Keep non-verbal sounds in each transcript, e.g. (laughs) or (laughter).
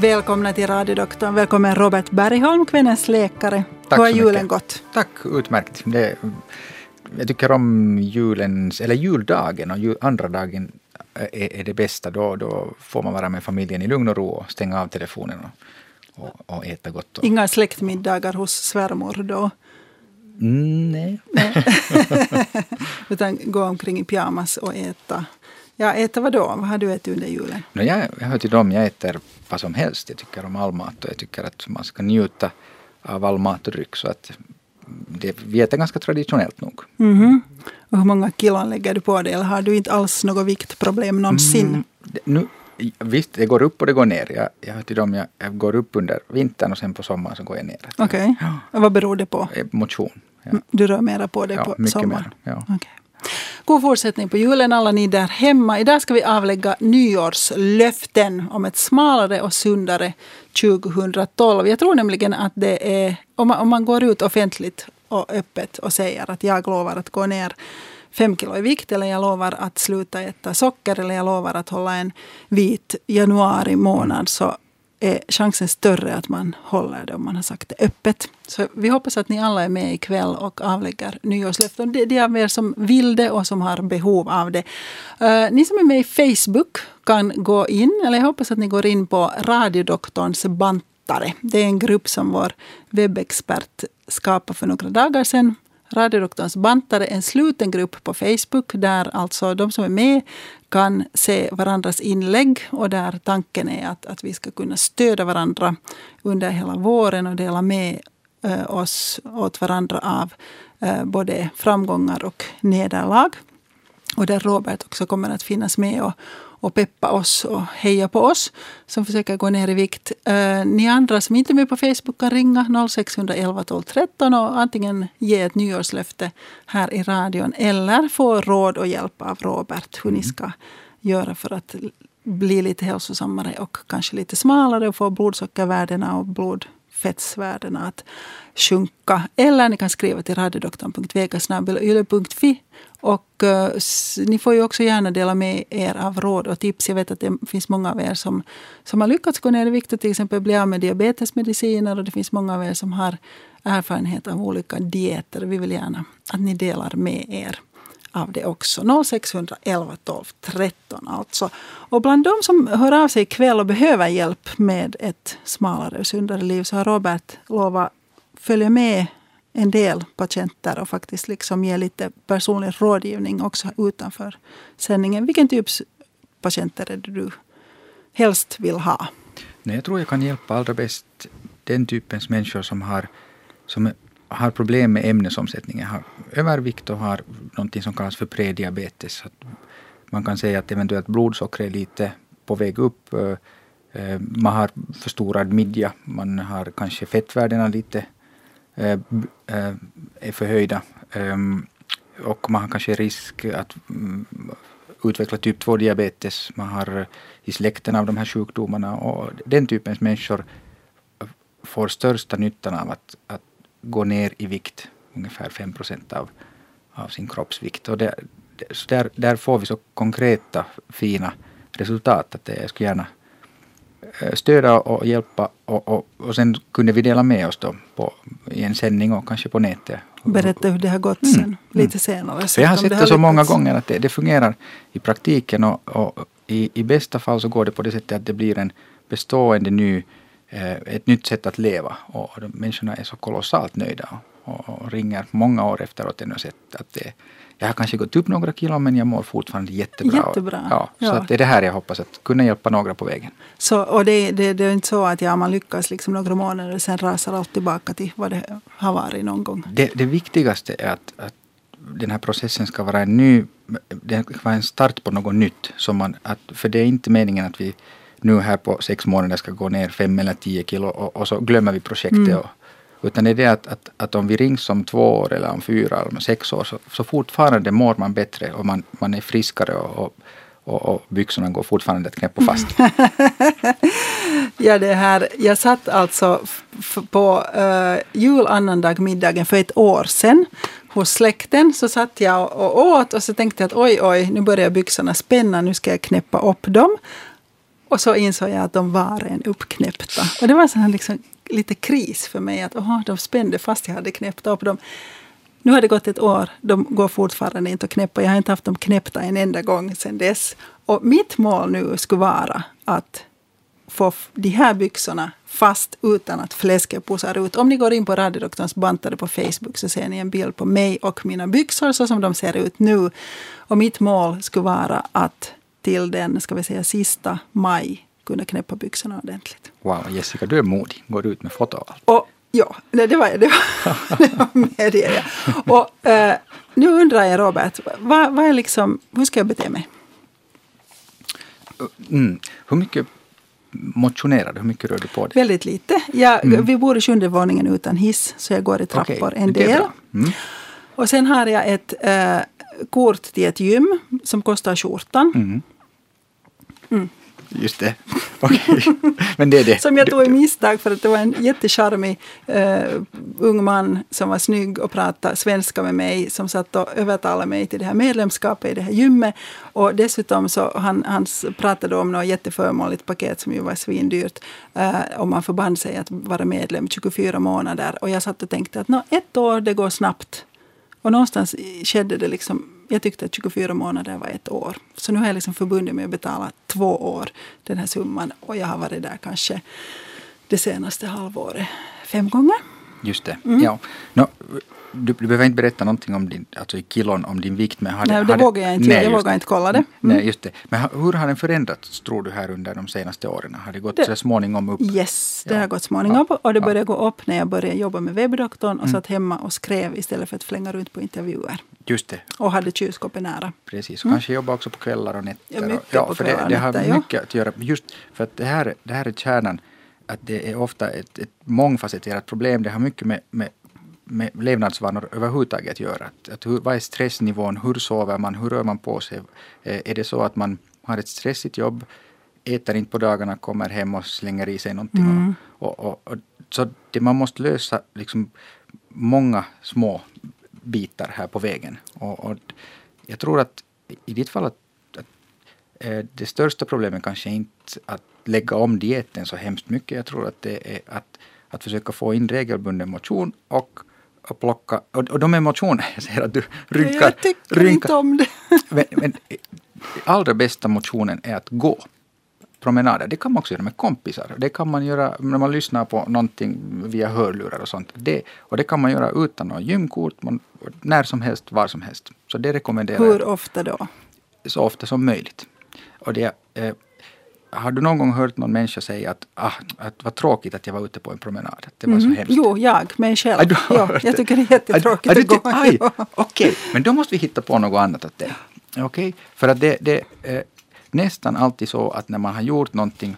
Välkomna till radiodoktorn. Välkommen Robert Bergholm, kvännens läkare. Tack Hur har julen mycket. gått? Tack, utmärkt. Det, jag tycker om julens, eller juldagen och jul, andra dagen är, är det bästa. Då, då får man vara med familjen i lugn och ro och stänga av telefonen och, och, och äta gott. Och, Inga släktmiddagar hos svärmor då? mm, nej. (laughs) Utan gå omkring i pyjamas och äta. Ja, äta vad då? Vad har du ätit under julen? No, jag, jag hör till dem, jag äter vad som helst. Jag tycker om all mat och jag tycker att man ska njuta av all mat och dryck. Så att det, vi äter ganska traditionellt nog. Mhm. Och hur många kilon lägger du på dig? Eller har du inte alls något viktproblem någonsin? Mm, det- nu, visst, det går upp och det går ner. Jag, jag hör till dem, jag, jag går upp under vintern och sen på sommaren så går jag ner. Okej. Ja. Och Vad beror det på? Eh, Motion. Ja, Mm, Du rör mera på dig ja på mycket sommaren? mer. Ja. Okej. God fortsättning på julen alla ni där hemma. Idag ska vi avlägga nyårslöften om ett smalare och sundare 2012. Jag tror nämligen att det är, om man, om man går ut offentligt och öppet och säger att jag lovar att gå ner fem kilo i vikt eller jag lovar att sluta äta socker eller jag lovar att hålla en vit januari månad så är chansen större att man håller det om man har sagt det öppet. Så vi hoppas att ni alla är med ikväll och avlägger nyårslöften. Det är av er som vill det och som har behov av det. Uh, ni som är med i Facebook kan gå in, eller jag hoppas att ni går in på Radiodoktorns bantare. Det är en grupp som vår webbexpert skapade för några dagar sedan. Radiodoktorns bantare är en sluten grupp på Facebook där alltså de som är med kan se varandras inlägg och där tanken är att, att vi ska kunna stödja varandra under hela våren och dela med eh, oss åt varandra av eh, både framgångar och nederlag. Och där Robert också kommer att finnas med och, och peppa oss och heja på oss som försöker gå ner i vikt. Eh, ni andra som inte är med på Facebook kan ringa 0611 12 13 och antingen ge ett nyårslöfte här i radion eller få råd och hjälp av Robert hur ni ska göra för att bli lite hälsosammare och kanske lite smalare och få blodsockervärdena och fettsvärdena att sjunka. Eller ni kan skriva till radiodoktorn.vegasnabelyle.fi och uh, s- ni får ju också gärna dela med er av råd och tips. Jag vet att det finns många av er som, som har lyckats gå ner i vikt och till exempel bli av med diabetesmediciner och det finns många av er som har erfarenhet av olika dieter. Vi vill gärna att ni delar med er av det också. 0611 12 13 alltså. Och bland de som hör av sig ikväll och behöver hjälp med ett smalare och sundare liv så har Robert lovat följa med en del patienter och faktiskt liksom ge lite personlig rådgivning också utanför sändningen. Vilken typs patienter är det du helst vill ha? Nej, jag tror jag kan hjälpa allra bäst den typens människor som har, som har problem med ämnesomsättningen, har övervikt och har någonting som kallas för prediabetes. Så att man kan säga att eventuellt blodsocker är lite på väg upp. Eh, eh, man har förstorad midja, man har kanske fettvärdena lite eh, är förhöjda. Ehm, och man har kanske risk att mm, utveckla typ 2-diabetes. Man har i släkten av de här sjukdomarna och den typens människor får största nyttan av att, att gå ner i vikt, ungefär 5 procent av, av sin kroppsvikt. Och där, så där, där får vi så konkreta, fina resultat att det, jag skulle gärna eh, stödja och hjälpa och, och, och sen kunde vi dela med oss då på, i en sändning och kanske på nätet. Berätta hur det har gått Mm, sen, lite senare. För jag har sett det, har så många gånger att det, det fungerar i praktiken och, och i, i bästa fall så går det på det sättet att det blir en bestående ny, ett nytt sätt att leva och människorna är så kolossalt nöjda och, ringer många år efteråt ännu och sett att det, jag har kanske gått upp några kilo men jag mår fortfarande jättebra. Jättebra. Ja, så Ja. att det är det här jag hoppas att kunna hjälpa några på vägen. Så, och det, det, det är inte så att ja, man lyckas liksom några månader och sen rasar allt tillbaka till vad det har varit någon gång. Det, det viktigaste är att, att den här processen ska vara en ny, det ska vara en start på något nytt. Som man, att, för det är inte meningen att vi nu här på sex månader ska gå ner fem eller tio kilo och, och så glömmer vi projektet. Mm. Och, utan det är det att, att, att om vi rings om två år eller om fyra eller om sex år så, så fortfarande mår man bättre och man, man är friskare och, och, och, och byxorna går fortfarande ett knäpp och fast. (laughs) Ja, det här, jag satt alltså på uh, julannandag-middagen för ett år sedan hos släkten. Så satt jag och åt och så tänkte jag att oj, oj, nu börjar byxorna spänna, nu ska jag knäppa upp dem. Och så insåg jag att de var en uppknäppta. Och det var så här liksom, lite kris för mig. att aha, De spände fast jag hade knäppt upp dem. Nu har det gått ett år. De går fortfarande inte att knäppa. Jag har inte haft dem knäppta en enda gång sedan dess. Och mitt mål nu skulle vara att få de här byxorna fast utan att fläsket pussar ut. Om ni går in på radiodoktorns bantade på Facebook så ser ni en bild på mig och mina byxor så som de ser ut nu. Och mitt mål skulle vara att till den, ska vi säga, sista maj kunna knäppa byxorna ordentligt. Wow, Jessica, du är modig. Går ut med foto och allt. Och, ja, det, det, var, det, var, (laughs) det var medger jag. Och, eh, nu undrar jag, Robert, vad, vad är liksom, hur ska jag bete mig? Mm. Hur mycket motionerar du? Hur mycket rör du på dig? Väldigt lite. Jag, mm. Vi bor i sjunde våningen utan hiss, så jag går i trappor okay, en del. Mm. Och sen har jag ett eh, kort till ett gym som kostar skjortan. Mm. mm. Just det. (laughs) Okay. Men det är det. Som jag tog i misstag för att det var en jättecharmig uh, ung man som var snygg och pratade svenska med mig som satt och övertalade mig till det här medlemskapet i det här gymmet. Och dessutom så han, han pratade om något jätteförmånligt paket som ju var svindyrt. Uh, och man förband sig att vara medlem 24 månader. Och jag satt och tänkte att ett år det går snabbt. Och någonstans skedde det liksom jag tyckte att 24 månader var ett år. Så nu har jag liksom förbundit mig att betala två år den här summan. Och jag har varit där kanske det senaste halvåret fem gånger. Just det. Mm. Ja. No, du, du behöver inte berätta någonting om din, alltså i kilon om din vikt. Men har nej, det, det vågar jag inte. Nej, jag vågar inte kolla det. Mm. Nej, just det. Men hur har den förändrats tror du här under de senaste åren? Har det gått det, så småningom upp? Yes, det ja. har gått småningom ja. och det började ja. gå upp när jag började jobba med webbdoktorn och mm. satt hemma och skrev istället för att flänga runt på intervjuer. Just det. Och hade kylskåpet nära. Precis, och mm. kanske jobba också på kvällar och nätter. Ja, mycket ja, på för det, det har nätter, mycket att göra. Just för att det här, det här är kärnan att det är ofta ett, ett mångfacetterat problem. Det har mycket med, med med levnadsvanor överhuvudtaget göra. Att, att hur, vad är stressnivån? Hur sover man? Hur rör man på sig? Eh, är det så att man har ett stressigt jobb, äter inte på dagarna, kommer hem och slänger i sig någonting? Mm. Och, och, och, så det, man måste lösa liksom många små bitar här på vägen. Och, och jag tror att i ditt fall att, att eh, det största problemet kanske inte att lägga om dieten så hemskt mycket. Jag tror att det är att, att försöka få in regelbunden motion och och plocka, och, och de emotioner, jag ser att du rynkar. Jag tycker rynkar. inte om det. (laughs) men, men allra bästa motionen är att gå promenader. Det kan man också göra med kompisar. Det kan man göra när man lyssnar på någonting via hörlurar och sånt. Det, och det kan man göra utan något gymkort, man, när som helst, var som helst. Så det rekommenderar Hur ofta då? Så ofta som möjligt. Och det, eh, har du någon gång hört någon människa säga att, ah, att vad tråkigt att jag var ute på en promenad? Att det var mm. så hemskt. Jo, jag, mig själv. Ah, ja, jag tycker det är jättetråkigt att, gå. (laughs) Okej, okay. men då måste vi hitta på något annat åt det. Okej, okay? för att det, det är nästan alltid så att när man har gjort någonting,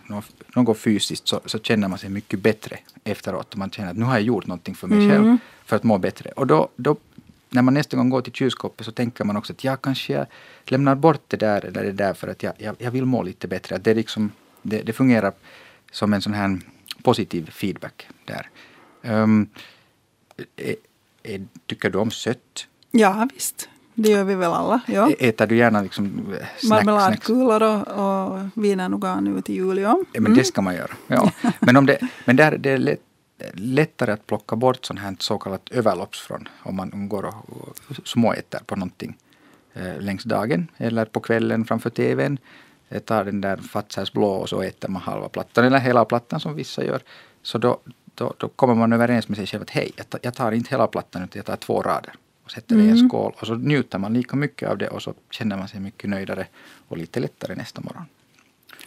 något fysiskt så, så känner man sig mycket bättre efteråt. Man känner att nu har jag gjort någonting för mig mm. själv för att må bättre. Och då, då när man nästa gång går till kylskåpet så tänker man också att jag kanske lämnar bort det där eller det där för att jag, jag, jag vill må lite bättre. Att det, liksom, det, det fungerar som en sån här positiv feedback där. Um, är, är, tycker du om sött? Ja visst, det gör vi väl alla. Ja. Äter du gärna liksom Marmeladkulor och, och wienernogat nu till jul? Ja. Mm. Men det ska man göra. Ja. men om det, men där, det är lätt lättare att plocka bort sånt här så kallat överlopps från om man går och småäter på någonting eh, längs dagen eller på kvällen framför tvn. Jag tar den där Fatzers blå och så äter man halva plattan eller hela plattan som vissa gör. Så då, då, då kommer man överens med sig själv att hej, jag tar, jag tar inte hela plattan utan jag tar två rader och sätter det i en mm. skål och så njuter man lika mycket av det och så känner man sig mycket nöjdare och lite lättare nästa morgon.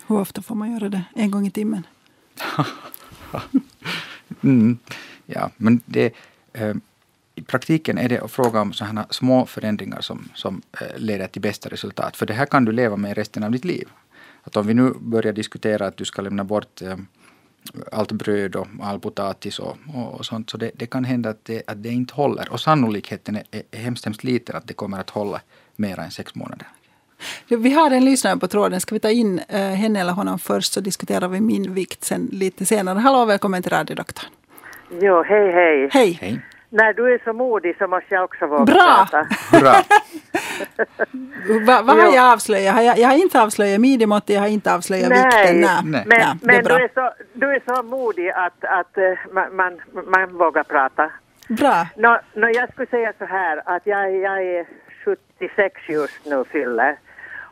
Hur ofta får man göra det? En gång i timmen? (laughs) (laughs) Mm, ja, men det, eh, i praktiken är det fråga om sådana små förändringar som, som eh, leder till bästa resultat. För det här kan du leva med resten av ditt liv. Att om vi nu börjar diskutera att du ska lämna bort eh, allt bröd och all potatis och, och, och sånt, så det, det, kan hända att det, att det inte håller. Och sannolikheten är, är hemskt, hemskt liten att det kommer att hålla mer än sex månader. Vi har en lyssnare på tråden. Ska vi ta in uh, henne eller honom först så diskuterar vi min vikt sen lite senare. Hallå välkommen till radiodoktorn. Jo, hej hej. Hej. hej. när du är så modig så måste jag också våga Bra. prata. Bra. Va, vad har Jo. jag avslöjat? Har jag, jag har inte avslöjat midjemåttet, jag har inte avslöjat Nej. vikten. Nej. Nej. Men, Nej, men du, är så, du är så modig att, att eh, man, man, man vågar prata. Bra. Nå, nå, jag skulle säga så här att jag, jag är 76 just nu fyller.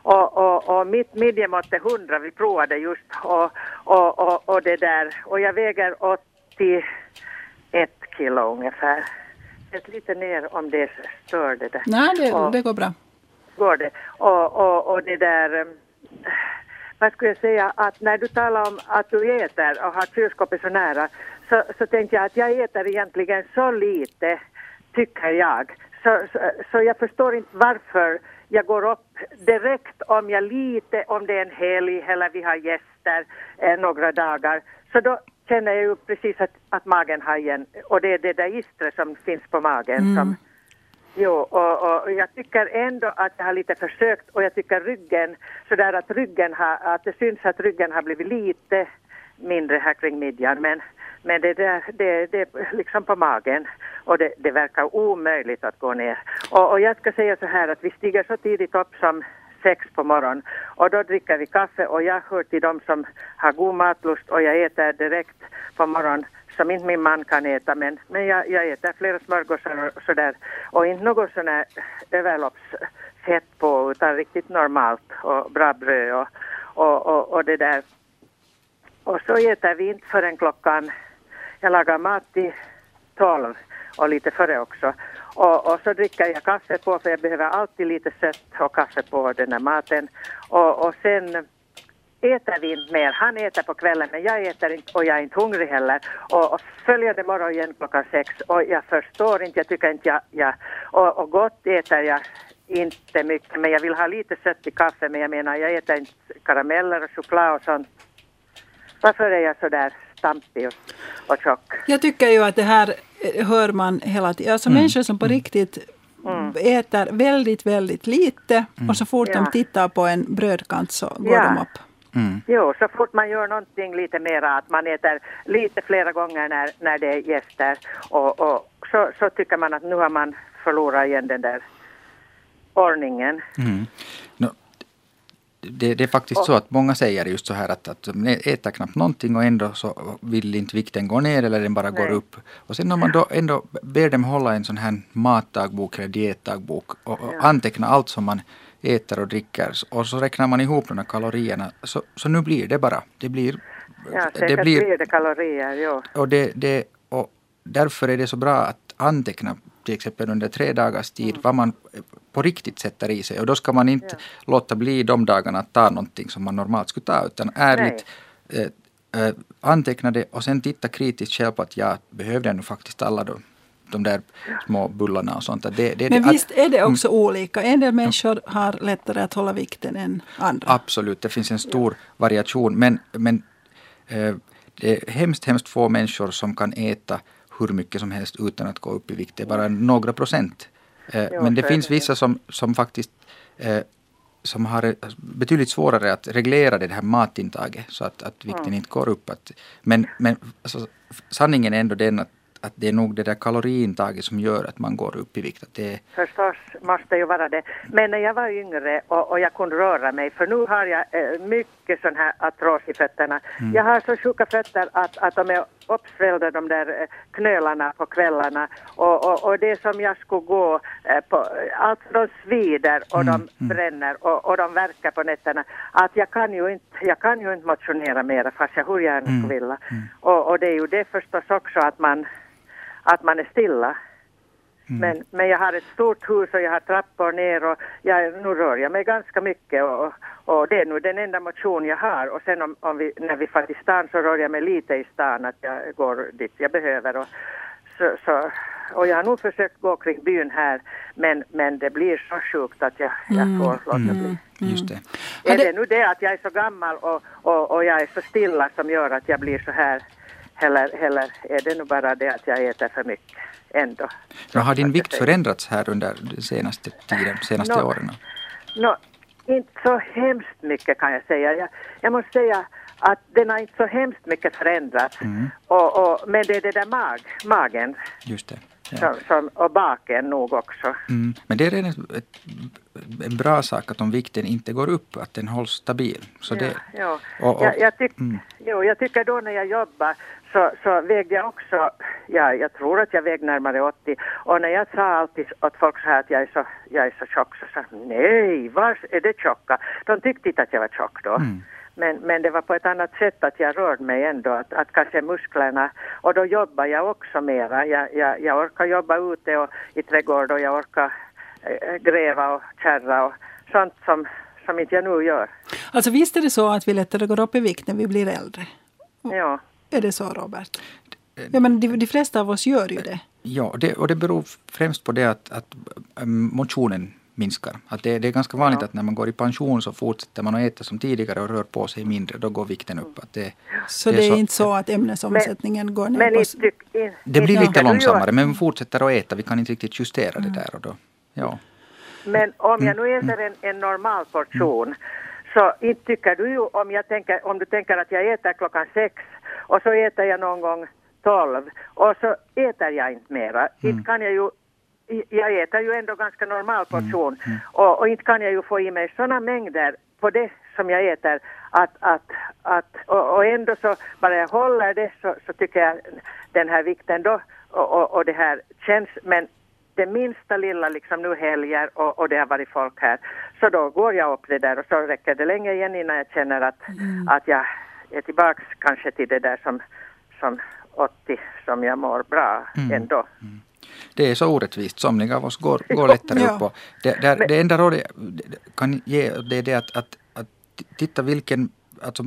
Och, och, och mitt midjemått är 100, vi provade just. Och, och, och, och det där. Och jag väger 81 kilo ungefär. Sätt lite ner om det stör det där. Nej, det, Och- det går bra. går det. Och, och, och det där, eh, vad skulle jag säga, att när du talar om att du äter och har kylskåpet så nära, så, så tänkte jag att jag äter egentligen så lite, tycker jag. Så, så, så jag förstår inte varför jag går upp direkt om jag lite, om det är en helg eller vi har gäster eh, några dagar. Så då känner jag ju precis att, att magen har igen, och det är det där istret som finns på magen som, Jo, och, och jag tycker ändå att jag har lite försökt och jag tycker ryggen, sådär att ryggen har, att det syns att ryggen har blivit lite mindre här kring midjan men, men det, där, det, det är liksom på magen och det, det verkar omöjligt att gå ner. Och, och jag ska säga så här att vi stiger så tidigt upp som sex på morgonen och då dricker vi kaffe och jag hör till dem som har god matlust och jag äter direkt på morgonen som inte min man kan äta men, men jag, jag äter flera smörgåsar och sådär och inte något sån här överloppsfett på utan riktigt normalt och bra bröd och, och, och, och det där. Och så äter vi inte förrän klockan, jag lagar mat till tolv och lite före också. Och, och så dricker jag kaffe på för jag behöver alltid lite sött och kaffe på den här maten. Och, och sen äter vi inte mer. Han äter på kvällen men jag äter inte och jag är inte hungrig heller. Och, och följande morgon igen klockan sex och jag förstår inte, jag tycker inte jag, jag och, och gott äter jag inte mycket men jag vill ha lite sött i kaffe men jag menar jag äter inte karameller och choklad och sånt. Varför är jag så där stampig och, och tjock? Jag tycker ju att det här eh, hör man hela tiden. Alltså människor som på riktigt äter väldigt, väldigt lite och så fort Ja. de tittar på en brödkant så går Ja. de upp. Mm. Jo, så fort man gör någonting lite mera, att man äter lite flera gånger när, när det är gäster och, och så, så tycker man att nu har man förlorat igen den där ordningen. Mm. Det, det är faktiskt så att många säger just så här att, att de äter knappt någonting och ändå så vill inte vikten gå ner eller den bara går Nej. upp. Och sen om man då ändå ber dem hålla en sån här matdagbok eller dietdagbok och, och Ja. anteckna allt som man äter och dricker och så räknar man ihop de här kalorierna så, så nu blir det bara. Det blir, Ja, säkert blir, det kalorier, jo. och, det, det, och därför är det så bra att anteckna till exempel under tre dagars tid Mm. vad man på riktigt sätter i sig. Och då ska man inte låta bli de dagarna att ta någonting som man normalt skulle ta utan ärligt eh, eh, anteckna det och sen titta kritiskt själv på att jag behövde nu faktiskt alla de, de där små bullarna och sånt. Det, det, Men att- visst är det också olika. En del människor har lättare att hålla vikten än andra. Absolut, det finns en stor variation. Men, men eh, det är hemskt, hemskt få människor som kan äta hur mycket som helst utan att gå upp i vikt. Det är bara några procent. Eh, men det finns vissa som, som faktiskt eh, som har eh, betydligt svårare att reglera det här matintaget så att, att vikten Mm. inte går upp. Att, men men alltså, sanningen är ändå den att, att det är nog det där kaloriintaget som gör att man går upp i vikt. Att det är, Förstås måste ju vara det. Men när jag var yngre och, och jag kunde röra mig, för nu har jag eh, mycket sån här artros i fötterna. Jag har så sjuka fötter att, att de är uppsvällda de där eh, knölarna på kvällarna och, och, och det som jag skulle gå eh, på, allt de svider och de bränner och, och de verkar på nätterna. Att jag kan ju inte, jag kan ju inte motionera mera fast jag hur gärna skulle vilja. Och, och det är ju det förstås också att man, att man är stilla. Men, men jag har ett stort hus och jag har trappor ner och jag, nu rör jag mig ganska mycket och, och det är nog den enda motion jag har. Och sen om, om vi, när vi far till stan så rör jag mig lite i stan att jag går dit jag behöver. Och, så, så, och jag har nog försökt gå kring byn här men, men det blir så sjukt att jag, jag får låta bli. just det. Är det nu det att jag är så gammal och, och, och jag är så stilla som gör att jag blir så här? Eller, eller är det nu bara det att jag äter för mycket ändå? Men har din vikt förändrats här under den senaste tiden, senaste Nå. åren? Nå, inte så hemskt mycket kan jag säga. Jag, jag måste säga att den har inte så hemskt mycket förändrats. Mm. Och, och, men det är det där mag, magen. Just det. Ja. Som, som, och baken nog också. Mm. Men det är ett, en bra sak att om vikten inte går upp, att den hålls stabil. Så det, ja, Och, och, jag, jag, tyck, mm. jo, jag tycker då när jag jobbar så, så vägde jag också, ja, jag tror att jag vägde närmare 80 och när jag sa alltid åt folk så här att jag är så, jag är så tjock så sa nej, var är det tjocka? De tyckte inte att jag var tjock då. Mm. Men, men det var på ett annat sätt att jag rörde mig ändå, att, att kanske musklerna, och då jobbar jag också mera. Jag, jag, jag orkar jobba ute och i trädgård och jag orkar äh, gräva och kärra och sånt som, som inte jag nu gör. Alltså visst är det så att vi lättare går upp i vikt när vi blir äldre? Ja. Är det så Robert? Ja men de, de flesta av oss gör ju det. Ja, det, och det beror främst på det att, att motionen minskar. Att det, det är ganska vanligt ja. att när man går i pension så fortsätter man att äta som tidigare och rör på sig mindre. Då går vikten upp. Att det, så det är, så, inte så att ämnesomsättningen men, går ner? Men på, in, det blir lite långsammare men vi fortsätter att äta. Vi kan inte riktigt justera det där. Och då, ja. Men om jag nu äter en, en normal portion mm. så inte tycker du ju om, jag tänker, om du tänker att jag äter klockan sex och så äter jag någon gång tolv och så äter jag inte mera. Mm. Inte kan jag ju jag äter ju ändå ganska normal portion mm. Mm. Och, och, inte kan jag ju få i mig sådana mängder på det som jag äter att, att, att och, och ändå så bara jag håller det så, så tycker jag den här vikten då och, och, och det här känns men det minsta lilla liksom nu helger och, och det har varit folk här så då går jag upp det där och så räcker det länge igen innan jag känner att, mm. att jag är tillbaks kanske till det där som, som 80 som jag mår bra mm. ändå. Mm det är så orättvist. Somliga av oss går, (laughs) går lättare ja. upp. Och det, där, det enda rådet kan ge det är det att, att, att titta vilken alltså,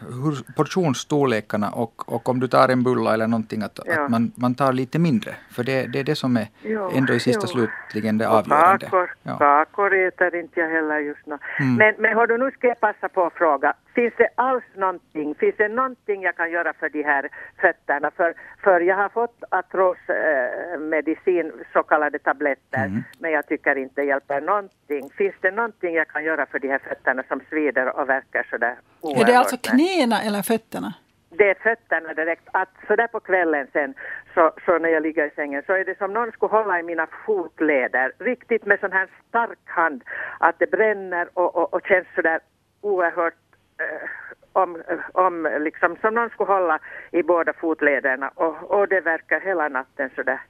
hur portionsstorlekarna och, och om du tar en bulla eller någonting att, ja. att man, man tar lite mindre. För det, det är det som är jo, ändå i sista jo. slutligen det avgörande. Kakor, ja. kakor äter inte jag heller just nu. Mm. Men, men hör du, nu ska jag passa på att fråga. Finns det alls någonting, finns det någonting jag kan göra för de här fötterna? För, för jag har fått artrosmedicin, eh, så kallade tabletter, mm. men jag tycker inte hjälper någonting. Finns det någonting jag kan göra för de här fötterna som svider och verkar sådär oerhört? Är det alltså knäna eller fötterna? det är fötterna direkt. Att så där på kvällen sen, så, så när jag ligger i sängen, så är det som någon skulle hålla i mina fotleder, riktigt med sån här stark hand, att det bränner och, och, och känns sådär oerhört eh, om, om liksom som någon skulle hålla i båda fotlederna och, och det verkar hela natten sådär.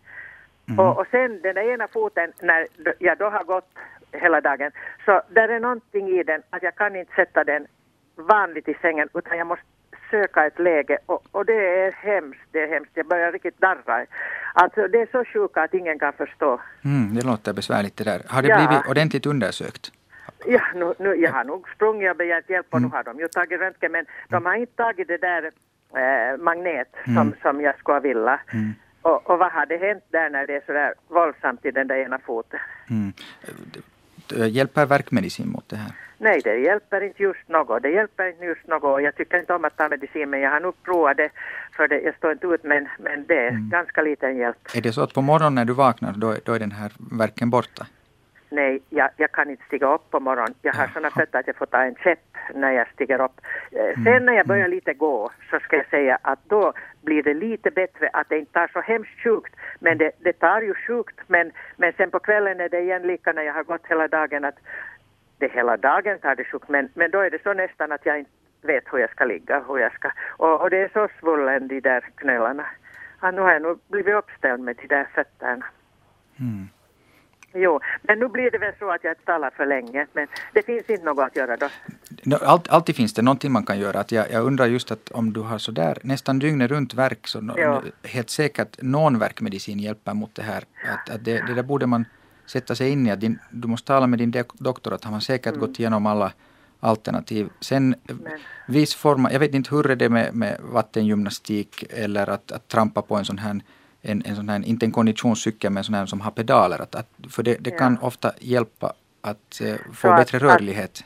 Mm. Och, och sen den där ena foten, när jag då har gått hela dagen, så där är någonting i den att jag kan inte sätta den vanligt i sängen utan jag måste söka ett läge och, och, det är hemskt, det är hemskt. Jag börjar riktigt darra. Alltså det är så sjuka att ingen kan förstå. Mm, det låter besvärligt det där. Har det ja. blivit ordentligt undersökt? Ja, nu, nu, jag har nog sprungit och begärt hjälp och mm. nu har de ju tagit röntgen men de har inte tagit det där eh, magnet som, mm. som jag skulle vilja. Mm. Och, och, vad hade hänt där när det är så där våldsamt i den där ena foten? Mm. Hjälper verkmedicin mot det här? Nej, det hjälper inte just något. Det hjälper inte just något. Jag tycker inte om att ta medicin, men jag har nog provat det. För det, jag står inte ut, men, men det är mm. ganska liten hjälp. Är det så att på morgonen när du vaknar, då, då är den här verken borta? Nej, jag, jag kan inte stiga upp på morgonen. Jag har sådana fötter att jag får ta en käpp när jag stiger upp. Eh, mm. Sen när jag börjar mm. lite gå så ska jag säga att då blir det lite bättre att det inte tar så hemskt sjukt. Men det, det tar ju sjukt men, men sen på kvällen är det igen lika när jag har gått hela dagen att det hela dagen tar det sjukt men, men då är det så nästan att jag inte vet hur jag ska ligga. Hur jag ska, och, och det är så svullen de där knölarna. Ja, nu har jag nog blivit uppställd med de där fötterna. Mm. Jo, men nu blir det väl så att jag talar för länge, men det finns inte något att göra då. Allt, alltid finns det någonting man kan göra. Att jag, jag undrar just att om du har sådär nästan dygnet runt verk så ja. helt säkert någon verkmedicin hjälper mot det här. Att, att det, det där borde man sätta sig in i. Att din, du måste tala med din doktor att han har säkert mm. gått igenom alla alternativ. Sen Men. viss form, jag vet inte hur är det med, med vattengymnastik eller att, att trampa på en sån här en, en sån här, inte en konditionscykel men en sån här som har pedaler. Att, att för det, det ja. kan ofta hjälpa att uh, få så bättre att, rörlighet.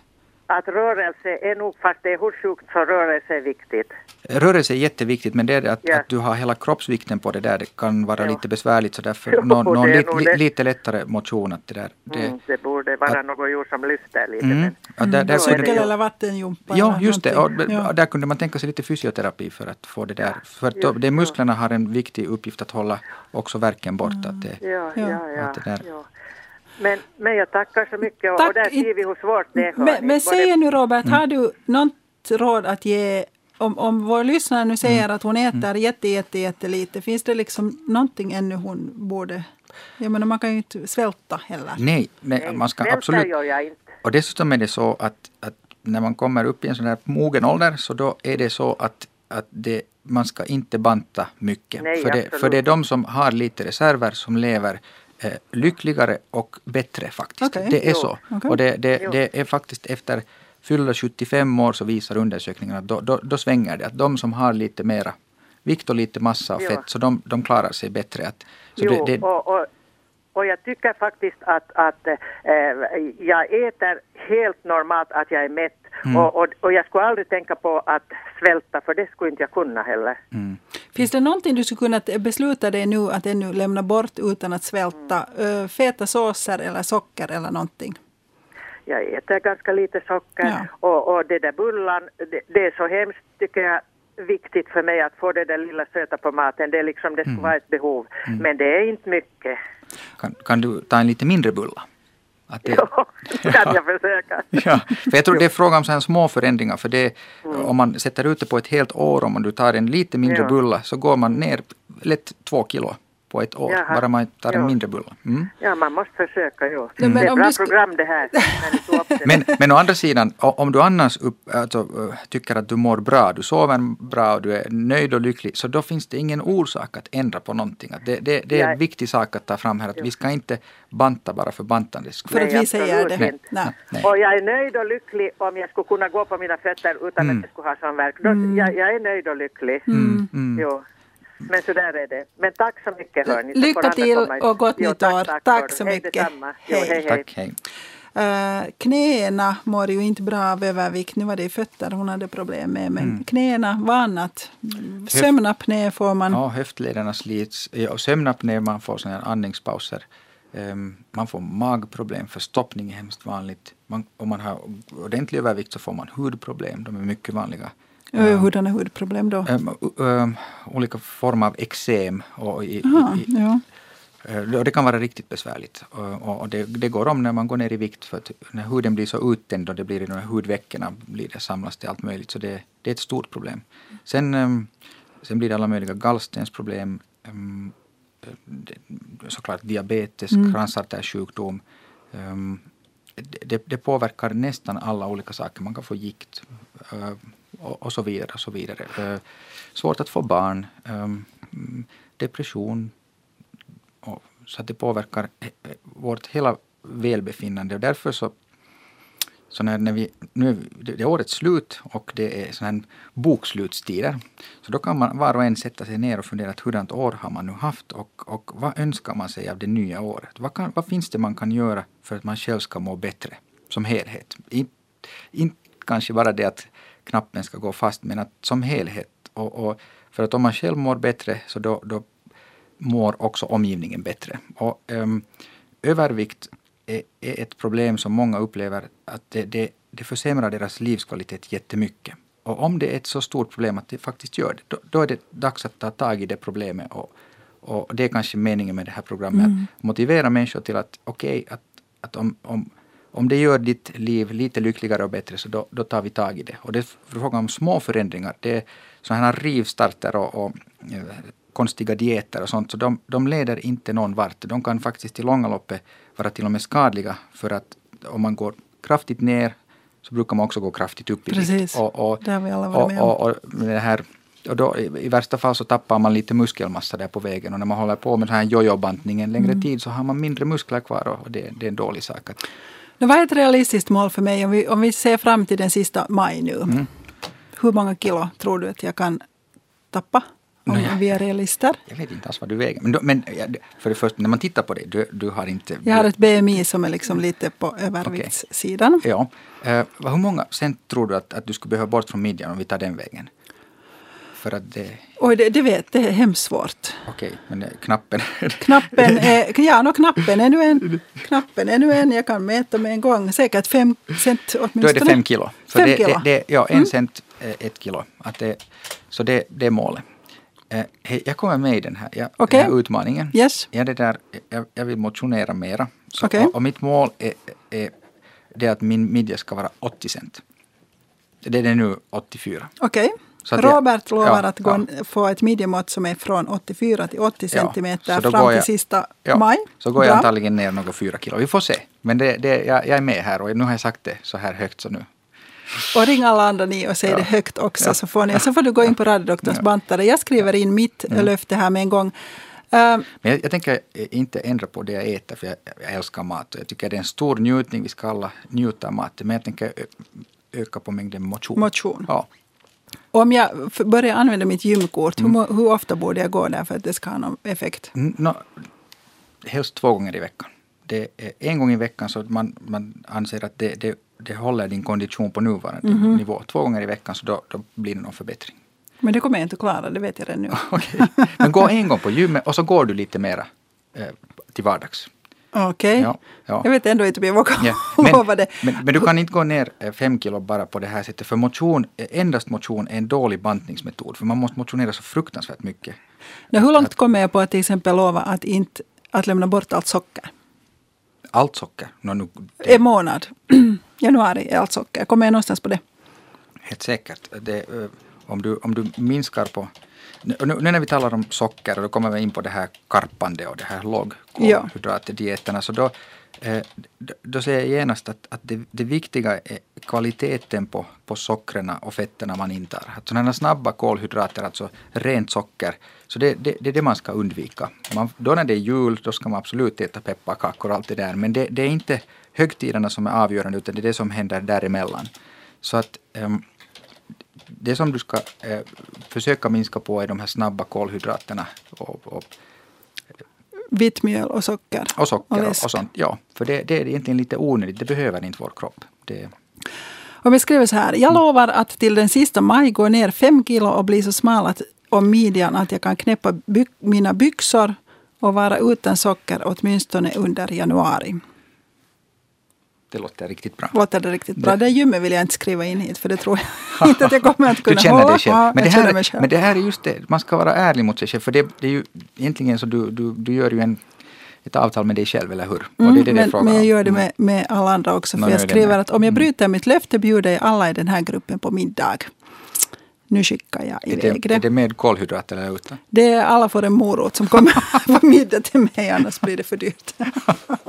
Att rörelse är nog, fast det är hur sjukt så rörelse är viktigt. Rörelse är jätteviktigt men det är att, Ja. att du har hela kroppsvikten på det där. Det kan vara Ja. lite besvärligt så därför (laughs) Jo, någon, någon li, li, lite lättare motion. Att det, där, det, Mm, det borde vara något djur som lyfter lite. mm, Men, att där, där Cykel ju. eller vattenjumpa. Ja, just det. Och. Ja. där kunde man tänka sig lite fysioterapi för att få det där. För att just det, musklerna har en viktig uppgift att hålla också verken bort. Att det, ja, Ja. ja, ja, Att det där- ja. Men, men jag tackar så mycket och, Tack. och där ser vi hur svårt det är. Men, men säg nu Robert, Mm. har du något råd att ge om, om vår lyssnare nu säger Mm. att hon äter jätte, jätte, jättelite, finns det liksom någonting ännu hon borde... Jag menar man kan ju inte svälta heller. nej, nej, Nej, man ska absolut gör jag inte. Och dessutom är det så att, att när man kommer upp i en sån här mogen ålder så då är det så att, att det, man ska inte banta mycket. Nej, för, det, absolut. för det är de som har lite reserver som lever lyckligare och bättre faktiskt. Okej. Det är Jo. så. Okej. Och det, det, det är faktiskt efter fyllda 75 år så visar undersökningarna att då, då, då svänger det. Att de som har lite mera vikt och lite massa och fett så de, de klarar sig bättre. Att, så Jo, det, det, och, och, och jag tycker faktiskt att, att eh, jag äter helt normalt att jag är mätt. Mm. Och, och, och jag skulle aldrig tänka på att svälta för det skulle inte jag kunna heller. mm. Finns det någonting du skulle kunna besluta dig nu att ännu lämna bort utan att svälta? Mm. Feta såser eller socker eller någonting? Jag äter ganska lite socker Ja. och, och det där bullan, det, det är så hemskt tycker jag viktigt för mig att få det där lilla söta på maten. Det är liksom, det skulle Mm. vara ett behov. Men det är inte mycket. Kan, kan du ta en lite mindre bulla? Att det, (laughs) Jo, det kan jag försöka. (laughs) Ja, för jag tror det är fråga om så här små förändringar. För det, om man sätter ut det på ett helt år, om du tar en lite mindre Mm. Ja. bulla, så går man ner lätt två kilo på ett år. Jaha. Bara man tar en Ja. mindre bulla. Mm. Ja, man måste försöka, jo. Nej, men det är ett bra program det här. (laughs) Men, men å andra sidan, om du annars upp, alltså, tycker att du mår bra, du sover bra och du är nöjd och lycklig, så då finns det ingen orsak att ändra på någonting. Att det, det, det är en Nej. viktig sak att ta fram här, att vi ska inte banta bara för bantandets skull. För att Nej, vi säger det. inte. Nej. Nej. Och jag är nöjd och lycklig om jag skulle kunna gå på mina fötter utan Mm. att jag skulle ha sån värk. Då, jag, jag är nöjd och lycklig. Mm. Jo. Men så där är det. Men tack så mycket hörni. Lycka till och gott Jo, nytt tack, år. Tack, Tack så hej mycket. Jo, Hej. hej, hej. Tack, hej. Uh, knäna mår ju inte bra av övervikt. Nu var det fötter hon hade problem med. Men Mm. knäna var annat. Sömnapné får man. Ja, höftlederna slits. Ja, sömnapné, man får såna här andningspauser. Ehm, man får magproblem, förstoppning är hemskt vanligt. Man, om man har ordentlig övervikt så får man hudproblem, de är mycket vanliga. Hurdana hudproblem då? Ehm, ehm, olika former av eksem. Och i, Aha, i, ja. eh, det kan vara riktigt besvärligt. Och, och det, det går om när man går ner i vikt för när huden blir så uttänd och det blir i de här hudveckorna blir det samlas till allt möjligt. Så det, det är ett stort problem. Sen, ehm, sen blir det alla möjliga gallstensproblem. det- såklart diabetes, Mm. kransartärsjukdom. Det, det, det påverkar nästan alla olika saker. Man kan få gikt eh, och, och så vidare. Och så vidare. Eh, svårt att få barn, eh, depression. Och, så att det påverkar eh, eh, vårt hela välbefinnande. Och därför så så när, när vi, nu är det är årets slut och det är sån här bokslutstider. Så då kan man var och en sätta sig ner och fundera att hurdant år har man nu haft och, och vad önskar man sig av det nya året? Vad, kan, vad finns det man kan göra för att man själv ska må bättre som helhet? Inte in, kanske bara det att knappen ska gå fast men att som helhet. Och, och för att om man själv mår bättre så då, då mår också omgivningen bättre. Och, ehm, övervikt är, är ett problem som många upplever att det, det, det försämrar deras livskvalitet jättemycket. Och om det är ett så stort problem att det faktiskt gör det, då, då är det dags att ta tag i det problemet. Och, och det är kanske meningen med det här programmet, att motivera människor till att okej, att, att om, om, om det gör ditt liv lite lyckligare och bättre så då, då tar vi tag i det. Och det är frågan om små förändringar. Det är sådana här rivstarter och, och eh, konstiga dieter och sånt, så de, de leder inte någon vart. De kan faktiskt i långa loppet vara till och med skadliga för att om man går kraftigt ner så brukar man också gå kraftigt upp i Precis. Och, och, Det har vi alla varit med om. och, och, och det här, och då, i, I värsta fall så tappar man lite muskelmassa där på vägen och när man håller på med den här jojo-bantning en längre Mm. tid så har man mindre muskler kvar och det, det är en dålig sak. Att, Nu, vad är ett realistiskt mål för mig om vi, om vi ser fram till den sista maj nu? Mm. Hur många kilo tror du att jag kan tappa? om Nej. vi är realister. Jag vet inte alls vad du väger. Men, men ja, för det första, när man tittar på dig, du, du har inte... Jag har ett BMI som är liksom lite på överviktssidan. Ja. Eh, vad- hur många cent tror du att, att du skulle behöva bort från midjan om vi tar den vägen? För att det... Oj, det, det vet det är hemskt svårt. Okej, men eh, knappen... (laughs) Knappen är, ja, no, knappen är nu en. Knappen är nu en. Jag kan mäta med en gång. Säkert fem cent åtminstone. Då är det fem kilo. Så Fem det, kilo. Det, ja, en Mm. cent eh, ett kilo. Att det, så det, det är målet. Eh, hej, jag kommer med i den här, ja, Okej. den här utmaningen. Yes. Ja, det där, jag, jag vill motionera mera. Så, Okej. och, och mitt mål är, är det att min midja ska vara 80 cent. Det är det nu 84. Okej. Så att jag- Robert lovar ja, att gå, ja. få ett midjemått som är från 84 till 80 Ja, centimeter då fram går till jag- sista Ja, maj. så går jag antagligen ner några fyra kilo. Vi får se. Men det, det, jag, jag är med här och nu har jag sagt det så här högt så nu. Och ring alla andra ni och säg Ja. det högt också. Ja. Så, får ni, så får du gå in på radiodoktorns Ja. bantare. Jag skriver in mitt löfte här med en gång. Eh, Men jag, jag tänker inte ändra på det jag äter för jag, jag älskar mat jag tycker det är en stor njutning. Vi ska alla njuta av maten. Men jag tänker öka på mängden motion. Motion. Ja. Om jag börjar använda mitt gymkort, Mm. hur, hur ofta borde jag gå där för att det ska ha någon effekt? Mm, Nå, helst två gånger i veckan. Det är en gång i veckan så man, man anser att det, det, det håller din kondition på nuvarande Mhm. nivå. Två gånger i veckan så då, då blir det någon förbättring. Men det kommer jag inte att klara, det vet jag redan nu. (laughs) Okej. Men gå en gång på gymmet och så går du lite mera eh, till vardags. Okej. Ja, ja. Jag vet ändå inte om jag vågar Ja. (laughs) lova Men, det. men, men du kan inte gå ner eh, fem kilo bara på det här sättet. För motion, eh, endast motion är en dålig bantningsmetod. För man måste motionera så fruktansvärt mycket. Nå, hur långt kommer jag på att till exempel lova att inte att lämna bort allt socker? Allt socker. Nå, nu, det En månad. (clears throat) Januari är allt socker. Kommer jag någonstans på det? Helt säkert. Det, eh, om, du, om du minskar på... Nu, nu när vi talar om socker och då kommer vi in på det här karpande och det här lågkolhydratdieterna så då, eh, då, säger jag genast att, att det, det viktiga är kvaliteten på, på sockren och fetterna man intar. Att sådana snabba kolhydrater, alltså rent socker, så det, det, det är det man ska undvika. Man, då när det är jul, då ska man absolut äta pepparkakor och allt det där, men det, det är inte högtiderna som är avgörande utan det är det som händer däremellan. Så att ehm, det som du ska eh, försöka minska på är de här snabba kolhydraterna och, och, Vitt mjöl och socker. och socker och, och sånt. Ja, för det, det är egentligen lite onödigt. Det behöver inte vår kropp. Det, Om jag skriver så här. Jag lovar att till den sista maj gå ner fem kilo och bli så smal att, om midjan att jag kan knäppa by, mina byxor och vara utan socker åtminstone under januari. Det låter riktigt bra. Låter det riktigt bra? Det- Det gymmet vill jag inte skriva in hit för det tror jag (laughs) inte att jag kommer att kunna Du känner dig själv. Ja, men, det här, själv. men det här är just det, man ska vara ärlig mot sig själv. För det, det är ju egentligen så du, du, du gör ju en, ett avtal med dig själv, eller hur? Och det är det Mm, men, men jag gör det Mm. med, med alla andra också. Nå, För jag skriver att om jag Mm. bryter mitt löfte bjuder jag alla i den här gruppen på middag. Nu skickar jag Är iväg det, det. är det med kolhydrater eller utan? Det är alla får en morot som kommer (laughs) på middag till mig, annars blir det för dyrt.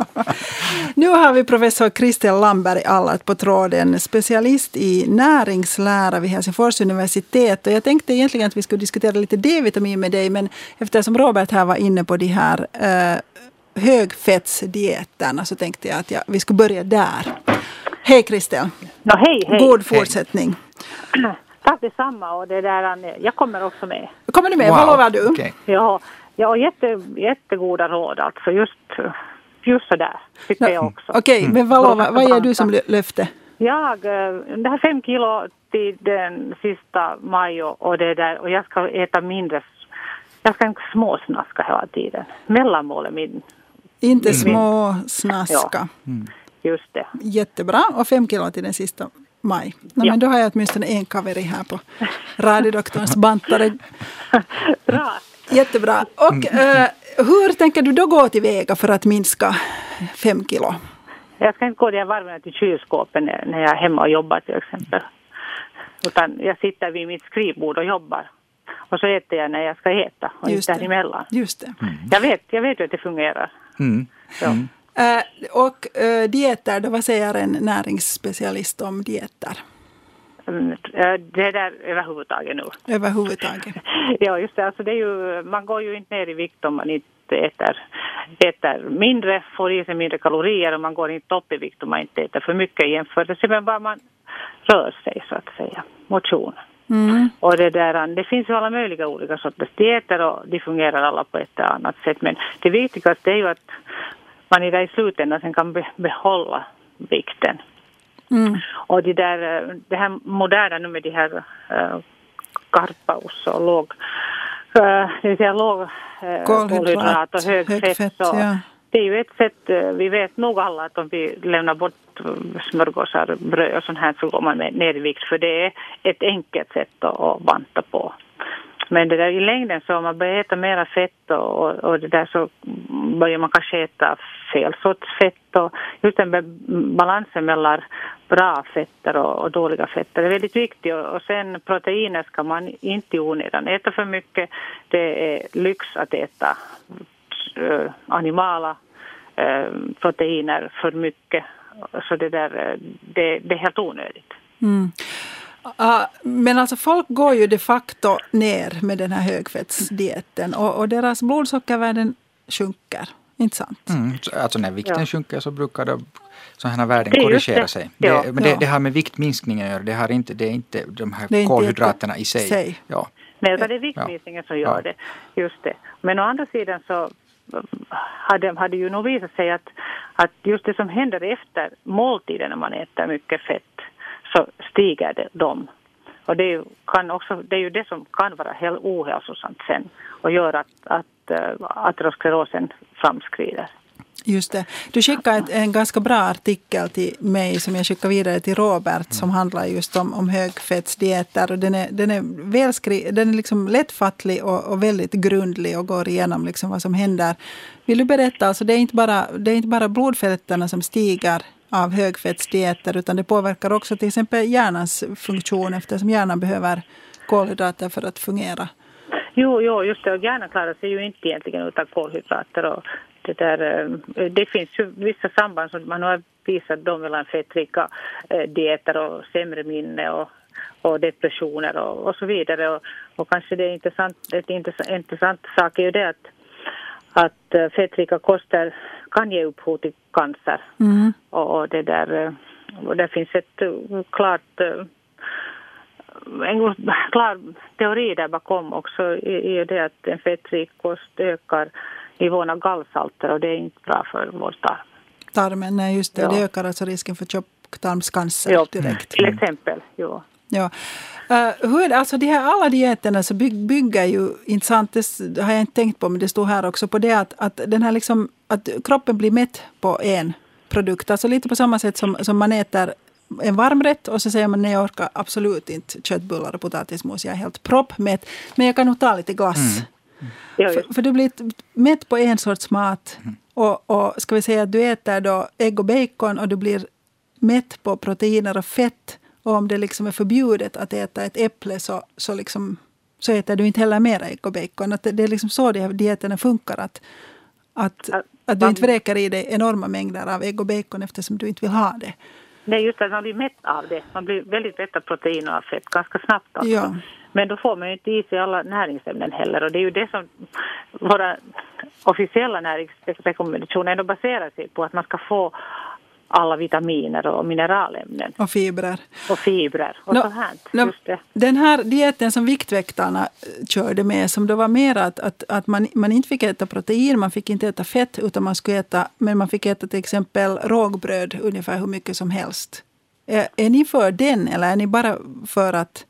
(laughs) nu har vi professor Kristel Lamberg Allart på tråden, specialist i näringslära vid Helsingfors universitet. Och jag tänkte egentligen att vi skulle diskutera lite D-vitamin med dig, men eftersom Robert här var inne på de här eh, högfettsdieterna så tänkte jag att ja, vi skulle börja där. Hej Kristel, Nå, hej, hej. god fortsättning. (clears throat) Tack detsamma. Och det där, jag kommer också med. Kommer du med? Vad lovar du? Okej. Ja, ja och jätte, jättegoda råd alltså. Just, just sådär tycker jag också. Okej, Mm. men vad, lovar, vad ger du som lö- löfte? Jag, eh, det här fem kilo till den sista maj och, det där och jag ska äta mindre. Jag ska inte småsnaska hela tiden. Mellanmål är min, Inte Mm. små snaska. just det. Jättebra. Och fem kilo till den sista maj. Nå, Ja. men då har jag åtminstone en kaveri här på radiodoktorns bantare. (laughs) Bra. Jättebra. Och eh, hur tänker du då gå tillväga för att minska fem kilo? Jag ska inte gå de varven till kylskåpet när, jag är hemma och jobbar till exempel. Utan jag sitter vid mitt skrivbord och jobbar. Och så äter jag när jag ska äta och Just inte det. däremellan. Just det. Jag vet, jag vet att det fungerar. Mm. Ja. Eh, och eh, dieter, då vad säger en näringsspecialist om dieter? Mm, eh, Det där överhuvudtaget nu. (laughs) Överhuvudtaget. Ja, just det. Alltså det är ju, man går ju inte ner i vikt om man inte äter, äter mindre, får i sig mindre kalorier och man går inte upp i vikt om man inte äter för mycket i jämförelse med vad man rör sig så att säga. Motion. Mm. Och det, där, det finns ju alla möjliga olika sorters dieter och de fungerar alla på ett annat sätt. Men det viktigaste är ju att man i, slutändan sen kan be, behålla vikten. Mm. Och det, där, det här moderna nu med de här äh, karpaus och låg, äh, det vill säga låg äh, kolhydrat och hög, hög fett, så, ja det är ju ett sätt, eh, vi vet nog alla att om vi lämnar bort eh, smörgåsar, bröd och sånt här så går man ner i vikt för det är ett enkelt sätt att banta på. Men det där i längden så om man börjar äta mera fett och, och, det där så börjar man kanske äta fel sorts fett och just den balansen mellan bra fetter och, och dåliga fetter är väldigt viktig och, och sen proteiner ska man inte i onödan äta för mycket. Det är lyx att äta äh, animala äh, proteiner för mycket. Så det, där, eh, det, det är helt onödigt. Mm. Uh, men alltså folk går ju de facto ner med den här högfettsdieten och, och deras blodsockervärden sjunker. Inte sant? Mm, alltså när vikten ja. sjunker så brukar det sådana värden korrigera sig. Det, ja. men det, ja. det, har med viktminskningen att göra. Det, har inte, det är inte de här kolhydraterna i sig. sig. Ja. Nej, det är viktminskningen som gör det. Just det. Men å andra sidan så hade, hade ju nog visat sig att, att just det som händer efter måltiden när man äter mycket fett så stiger det de. Och det är, kan också, det är ju det som kan vara helt ohälsosamt sen och gör att, att eh, aterosklerosen framskrider. Just det. Du skickade en ganska bra artikel till mig som jag skickade vidare till Robert som handlar just om, om högfettsdieter. Och den är, den är, välskri, den är liksom lättfattlig och, och väldigt grundlig och går igenom liksom vad som händer. Vill du berätta, alltså det, är inte bara, det är inte bara blodfetterna som stiger av högfettsdieter utan det påverkar också till exempel hjärnans funktion eftersom hjärnan behöver kolhydrater för att fungera. Jo, jo, just det. Och hjärnan klarar sig ju inte egentligen utan kolhydrater. Och det, där, eh, det finns ju vissa samband som man har visat då mellan fettrika eh, dieter och sämre minne och, och depressioner och, och så vidare. Och, och kanske det är intressant, ett intressant, intressant sak är ju det att, att eh, fettrika koster kan ge upphov till cancer. Mm. Och, och, det där, och det finns ett klart en klar teori där bakom också är det att en fettrik kost ökar nivån av gallsalter och det är inte bra för vår tarm. Tarmen, nej just det. Ja. Det ökar alltså risken för tjocktarmscancer ja, direkt. Till exempel, ja. Ja. Uh, hur, alltså de här alla dieterna så byg, bygger ju, intressant, det har jag inte tänkt på men det står här också, på det att, att, den här liksom, att kroppen blir mätt på en produkt. Alltså lite på samma sätt som, som man äter en varmrätt och så säger man nej jag orkar absolut inte köttbullar och potatismos, jag är helt proppmätt. Men jag kan nog ta lite glass. Mm. För, för, du blir mätt på en sorts mat. Mm. Och, och ska vi säga att du äter då ägg och bacon och du blir mätt på proteiner och fett. Och om det liksom är förbjudet att äta ett äpple så, så, liksom, så äter du inte heller mer ägg och bacon. Att det, det är liksom så de här dieterna funkar. Att, att, att du inte vräker i dig enorma mängder av ägg och bacon eftersom du inte vill ha det. Nej, just det. Man blir mätt av det. Man blir väldigt mätt av proteiner och fett ganska snabbt. Också. Ja. Men då får man ju inte i sig alla näringsämnen heller och det är ju det som våra officiella näringsrekommendationer ändå baserar sig på att man ska få alla vitaminer och mineralämnen. Och fibrer. Och fibrer och no, så här. No, den här dieten som Viktväktarna eh, körde med som då var mer att, att, att man, man inte fick äta protein, man fick inte äta fett utan man skulle äta, men man fick äta till exempel rågbröd ungefär hur mycket som helst. Är, är ni för den eller är ni bara för att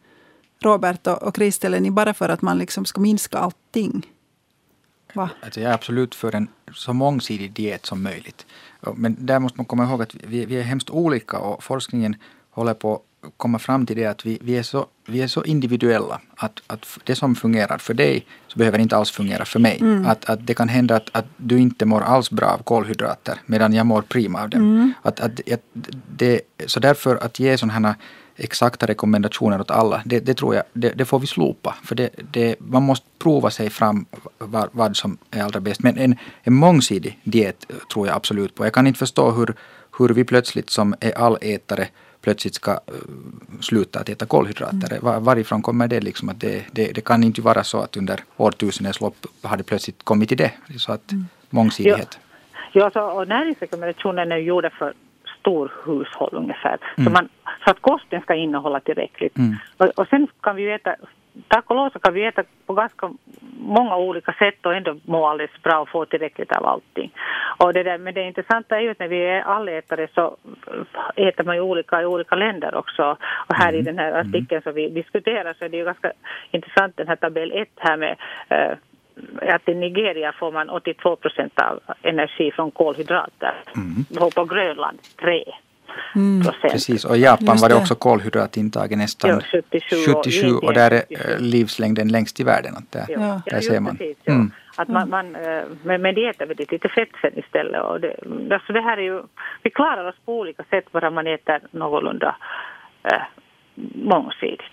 Robert och Kristel, är ni bara för att man liksom ska minska allting? Va? Alltså jag är absolut för en så mångsidig diet som möjligt. Men där måste man komma ihåg att vi, vi är hemskt olika och forskningen håller på att komma fram till det att vi, vi, är, så, vi är så individuella. Att, att det som fungerar för dig så behöver inte alls fungera för mig. Mm. Att, att det kan hända att, att du inte mår alls bra av kolhydrater medan jag mår prima av dem. Mm. Att, att, att det, så därför att ge sådana här exakta rekommendationer åt alla, det, det tror jag, det, det, får vi slopa. För det, det, man måste prova sig fram vad, vad som är allra bäst. Men en, en mångsidig diet tror jag absolut på. Jag kan inte förstå hur, hur vi plötsligt som är allätare plötsligt ska uh, sluta att äta kolhydrater. Mm. Var, varifrån kommer det? Liksom att det, det, det, kan inte vara så att under årtusendets lopp har det plötsligt kommit till det. Så att mm. mångsidighet. Ja, ja så, och näringsrekommendationen är gjorda för stor hushåll ungefär. Mm. Så, man, så att kosten ska innehålla tillräckligt. Mm. Och, och sen kan vi äta tack och lov så kan vi äta på ganska många olika sätt och ändå må alldeles bra och få tillräckligt av allting. Och det där, men det intressanta är ju att när vi är allätare så äter man ju olika i olika länder också. Och här mm. i den här mm. artikeln som vi diskuterar så är det ju ganska intressant den här tabell 1 här med uh, att i Nigeria får man 82 procent av energi från kolhydrater. Mm. Och på Grönland 3. Mm. Precis, och i Japan var det också kolhydratintaget nästan ja, 77, 77 och, och där är eh, livslängden längst i världen. Att där, ja. där ser man. Precis, ja. mm. Att man, man, eh, men, men det äter väldigt lite fett sen istället. Och det, alltså det här är ju, vi klarar oss på olika sätt bara man äter någorlunda äh, mångsidigt.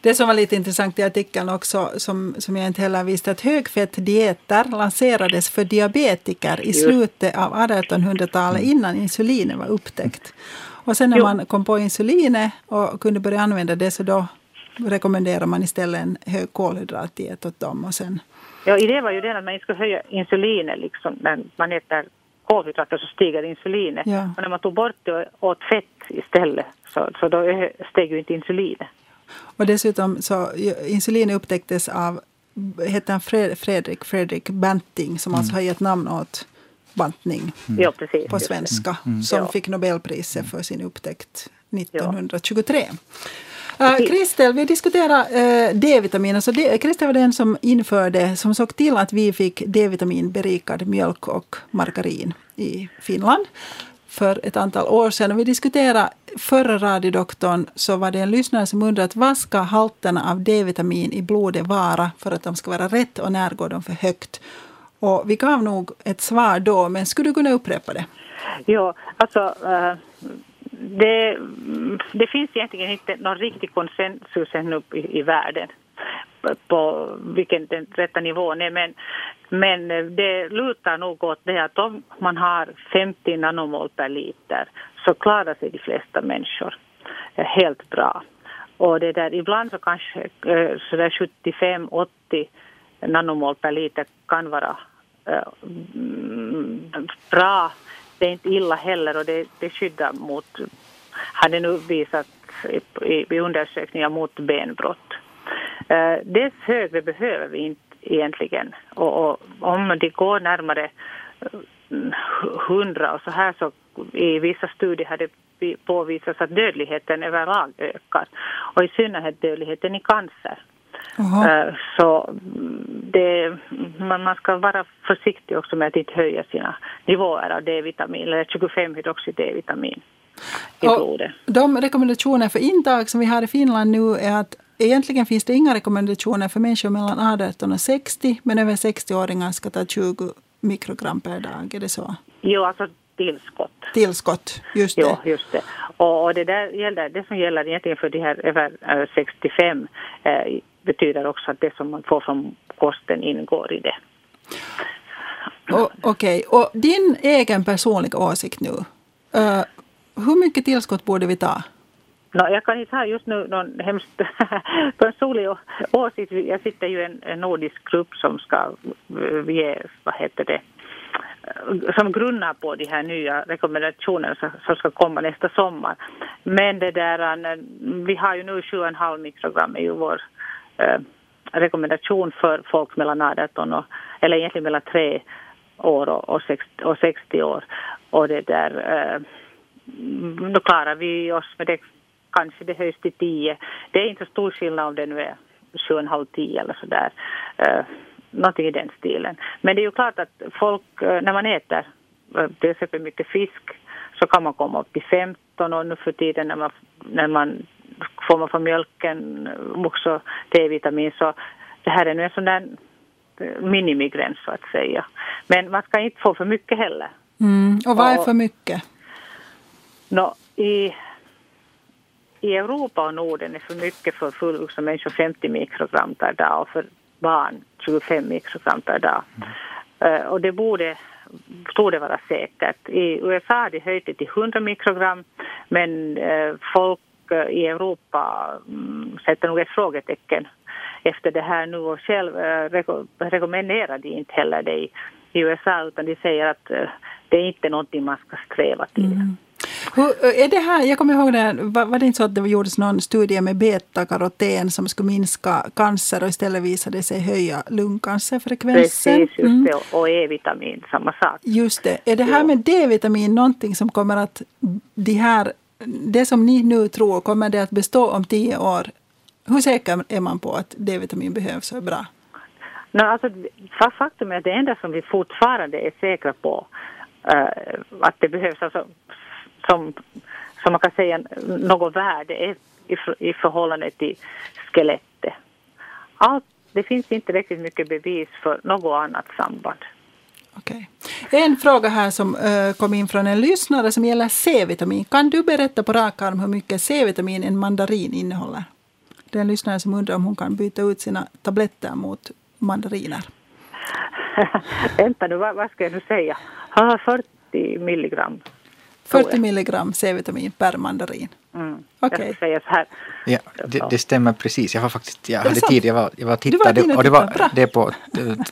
Det som var lite intressant i artikeln också, som, som jag inte heller visste, att högfettdieter lanserades för diabetiker i slutet av 1800-talet mm. innan insulinet var upptäckt. Och sen när jo. man kom på insulinet och kunde börja använda det så då rekommenderar man istället en hög kolhydratdiet åt dem. Och sen... Ja, idén var ju den att man inte ska höja insulinet liksom, när man äter kolhydrater så stiger insulinet. Ja. Och när man tog bort det och åt fett istället så, så då steg ju inte insulinet. Och dessutom så insulinet upptäcktes av heter han Fredrik, Fredrik Banting som mm. alltså har gett namn åt bantning mm. ja, precis, på svenska. Mm. Som ja. fick Nobelpriset för sin upptäckt 1923. Uh, Kristel, vi diskuterar uh, D-vitamin. Alltså Kristel var den som införde, som såg till att vi fick D-vitamin berikad mjölk och margarin i Finland för ett antal år sedan. Och vi diskuterade förra radiodoktorn så var det en lyssnare som undrade vad ska halterna av D-vitamin i blodet vara för att de ska vara rätt och när går de för högt? Och vi gav nog ett svar då, men skulle du kunna upprepa det? Ja, alltså eh, det, det finns egentligen inte någon riktig konsensus ännu i, i världen på vilken den rätta nivån är. Men, men det lutar nog åt det att om man har 50 nanomol per liter så klarar sig de flesta människor helt bra. Och det där, ibland så kanske sådär 75-80 nanomol per liter kan vara äh, bra. Det är inte illa heller och det, det skyddar mot, har det nu visat i, i undersökningar mot benbrott. Eh, dess högre behöver vi inte egentligen. Och, och om det går närmare eh, hundra och så här så i vissa studier har det påvisats att dödligheten överlag ökar. Och i synnerhet dödligheten i cancer. Aha. Eh, så det, man, ska vara försiktig också med att inte höja sina nivåer av D-vitamin, eller 25 hydroxy D-vitamin i blodet. De rekommendationer för intag som vi har i Finland nu är att Egentligen finns det inga rekommendationer för människor mellan 18 och 60 men över 60-åringar ska ta 20 mikrogram per dag. Är det så? Jo, alltså tillskott. Tillskott, just det. Jo, just det. Och det, där gäller, det som gäller egentligen för de här över 65 eh, betyder också att det som man får från kosten ingår i det. Okej, okay. och din egen personliga åsikt nu. Uh, hur mycket tillskott borde vi ta? No, jag kan inte ha just nu någon hemskt personlig åsikt. Jag sitter ju i en, en nordisk grupp som ska eh, ge, vad heter det, eh, som grundar på de här nya rekommendationerna som ska komma nästa sommar. Men det där, eh, vi har ju nu 7,5 mikrogram i vår eh, rekommendation för folk mellan 18 och, eller egentligen mellan 3 år och, och, 60, och 60 år. Och det där, eh, då klarar vi oss med det kanske det höjs till 10. Det är inte så stor skillnad om det nu är 7,5-10 eller sådär. Uh, någonting i den stilen. Men det är ju klart att folk, uh, när man äter uh, till exempel mycket fisk så kan man komma upp till 15 och nu för tiden när man, när man får man från mjölken också D-vitamin så det här är nu en sån där minimigräns så att säga. Men man ska inte få för mycket heller. Mm. Och vad är för mycket? No, i i Europa och Norden är för mycket för fullvuxna människor 50 mikrogram per dag och för barn 25 mikrogram per dag. Mm. Uh, och det borde, borde vara säkert. I USA har de höjt det till 100 mikrogram men uh, folk uh, i Europa um, sätter nog ett frågetecken efter det här nu och själv reko rekommenderar de inte heller det i, i USA utan de säger att det är inte någonting man ska sträva till. Mm. Hur, är det här, jag kommer ihåg det, var, var det inte så att det gjordes någon studie med betakaroten som skulle minska cancer och istället visade sig höja lungcancerfrekvensen? Precis, just mm. det. Och E-vitamin, samma sak. Just det. Är det här med D-vitamin någonting som kommer att, de här, det som ni nu tror, kommer det att bestå om tio år? Hur säker är man på att D-vitamin behövs och är bra? No, alltså, faktum är att det enda som vi fortfarande är säkra på uh, att det behövs, alltså, som, som man kan säga, något värde är i, i förhållande till skelettet. Allt, det finns inte riktigt mycket bevis för något annat samband. Okay. En fråga här som uh, kom in från en lyssnare som gäller C-vitamin. Kan du berätta på rak arm hur mycket C-vitamin en mandarin innehåller? Det är en lyssnare som undrar om hon kan byta ut sina tabletter mot mandariner. (laughs) Vänta nu, vad, vad, ska jag nu säga? Ah, 40 milligram. 40 milligram C-vitamin per mandarin. Mm. Okay. Jag säga så här. Ja, det, det, stämmer precis. Jag var faktiskt, jag hade tid, jag var, jag var tittade var och det var Bra. det på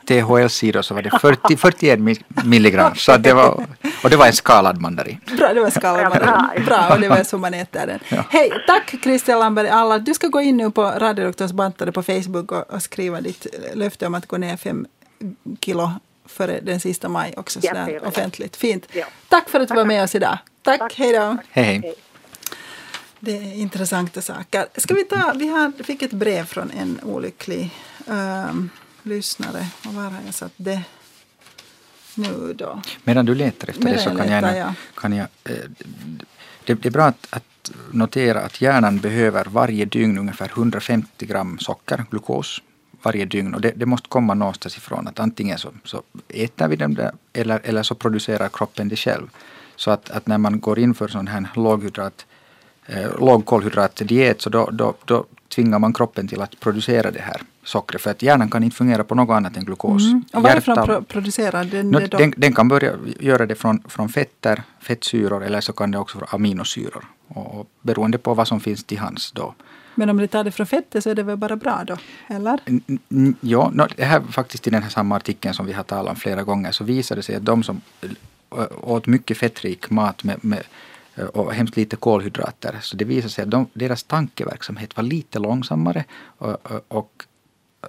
THLs sidor så var det 40, 41 milligram. så det var, och det var en skalad mandarin. Bra, det var en skalad mandarin. Bra, och det var så man äter den. Ja. Hej, tack Christian Lamberg alla. Du ska gå in nu på Radiodoktorns bantare på Facebook och, och skriva ditt löfte om att gå ner fem kilo före den sista maj också sådär ja, offentligt. Fint. Ja. Tack för att du var med oss idag. Tack, Tack. hej då. Hej, hej. Det är intressanta saker. Ska vi ta, vi har, fick ett brev från en olycklig um, lyssnare. Och var har jag satt det nu då? Medan du letar efter Medan det så kan, letar, jag, ja. kan jag... Eh, det, det, är bra att, att, notera att hjärnan behöver varje dygn ungefär 150 gram socker, glukos, varje dygn. Och det, det, måste komma någonstans ifrån. Att antingen så, så äter vi dem där eller, eller så producerar kroppen det själv. Så att, att när man går in för sån här låghydrat, eh, lågkolhydratdiet så då, då, då tvingar man kroppen till att producera det här sockret. För att hjärnan kan inte fungera på något annat än glukos. Mm. Och varifrån Hjärta, producerar den det den, den, kan börja göra det från, från fetter, fettsyror eller så kan det också vara aminosyror. Och, och beroende på vad som finns till hands då. Men om det tar det från fettet så är det väl bara bra då? Eller? Ja, no, det här faktiskt i den här samma artikeln som vi har talat om flera gånger så visade det sig att de som åt mycket fettrik mat med, med och hemskt lite kolhydrater. Så det visade sig att de, deras tankeverksamhet var lite långsammare och, och,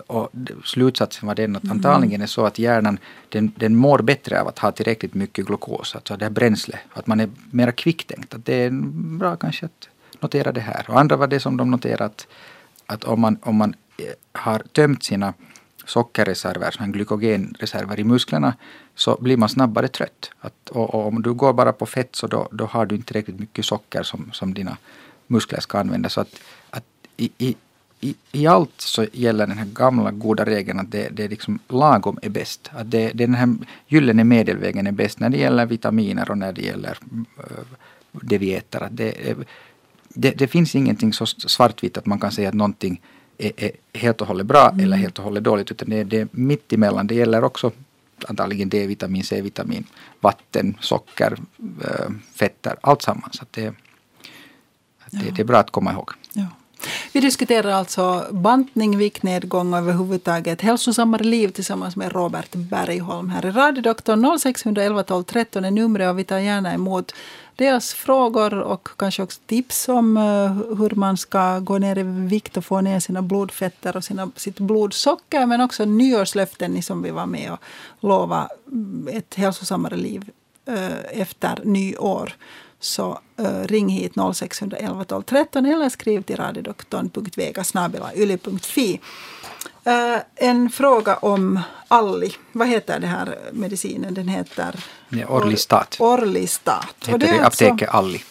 och slutsatsen var den att mm. antagligen är så att hjärnan den, den mår bättre av att ha tillräckligt mycket glukos, alltså det här bränslet. Att man är mera kvicktänkt. Att det är bra kanske att notera det här. Och andra var det som de noterade att, att om, man, om man eh, har tömt sina sockerreserver, såna glykogenreserver i musklerna, så blir man snabbare trött. Att, och, och om du går bara på fett så då, då har du inte tillräckligt mycket socker som, som dina muskler ska använda. Så att, att i, i, i, i allt så gäller den här gamla goda regeln att det, det är liksom lagom är bäst. Att det, det den här gyllene medelvägen är bäst när det gäller vitaminer och när det gäller eh, äh, det vi äter. Att det, det, det finns ingenting så svartvitt att man kan säga att någonting är, är helt och hållet bra mm. eller helt och hållet dåligt. Utan det, är, det är mitt emellan. Det gäller också antagligen D-vitamin, C-vitamin, vatten, socker, äh, fetter, allt sammans. Så det, det, det, är bra att komma ihåg. Ja. Vi diskuterar alltså bantning, viktnedgång och överhuvudtaget hälsosammare liv tillsammans med Robert Bergholm här i Radiodoktorn. 0611 12 13 är numret och vi tar gärna emot deras frågor och kanske också tips om eh, hur man ska gå ner i vikt och få ner sina blodfetter och sina, sitt blodsocker. Men också nyårslöften som vi var med och lova mm, ett hälsosammare liv eh, efter nyår. Så eh, ring hit 0611 12 13 eller skriv till radiodoktorn.vega.yli.fi. Uh, en fråga om Alli. Vad heter den här medicinen? Den heter Orlistat. Orlistat. Heter det, det alltså, apoteket Alli.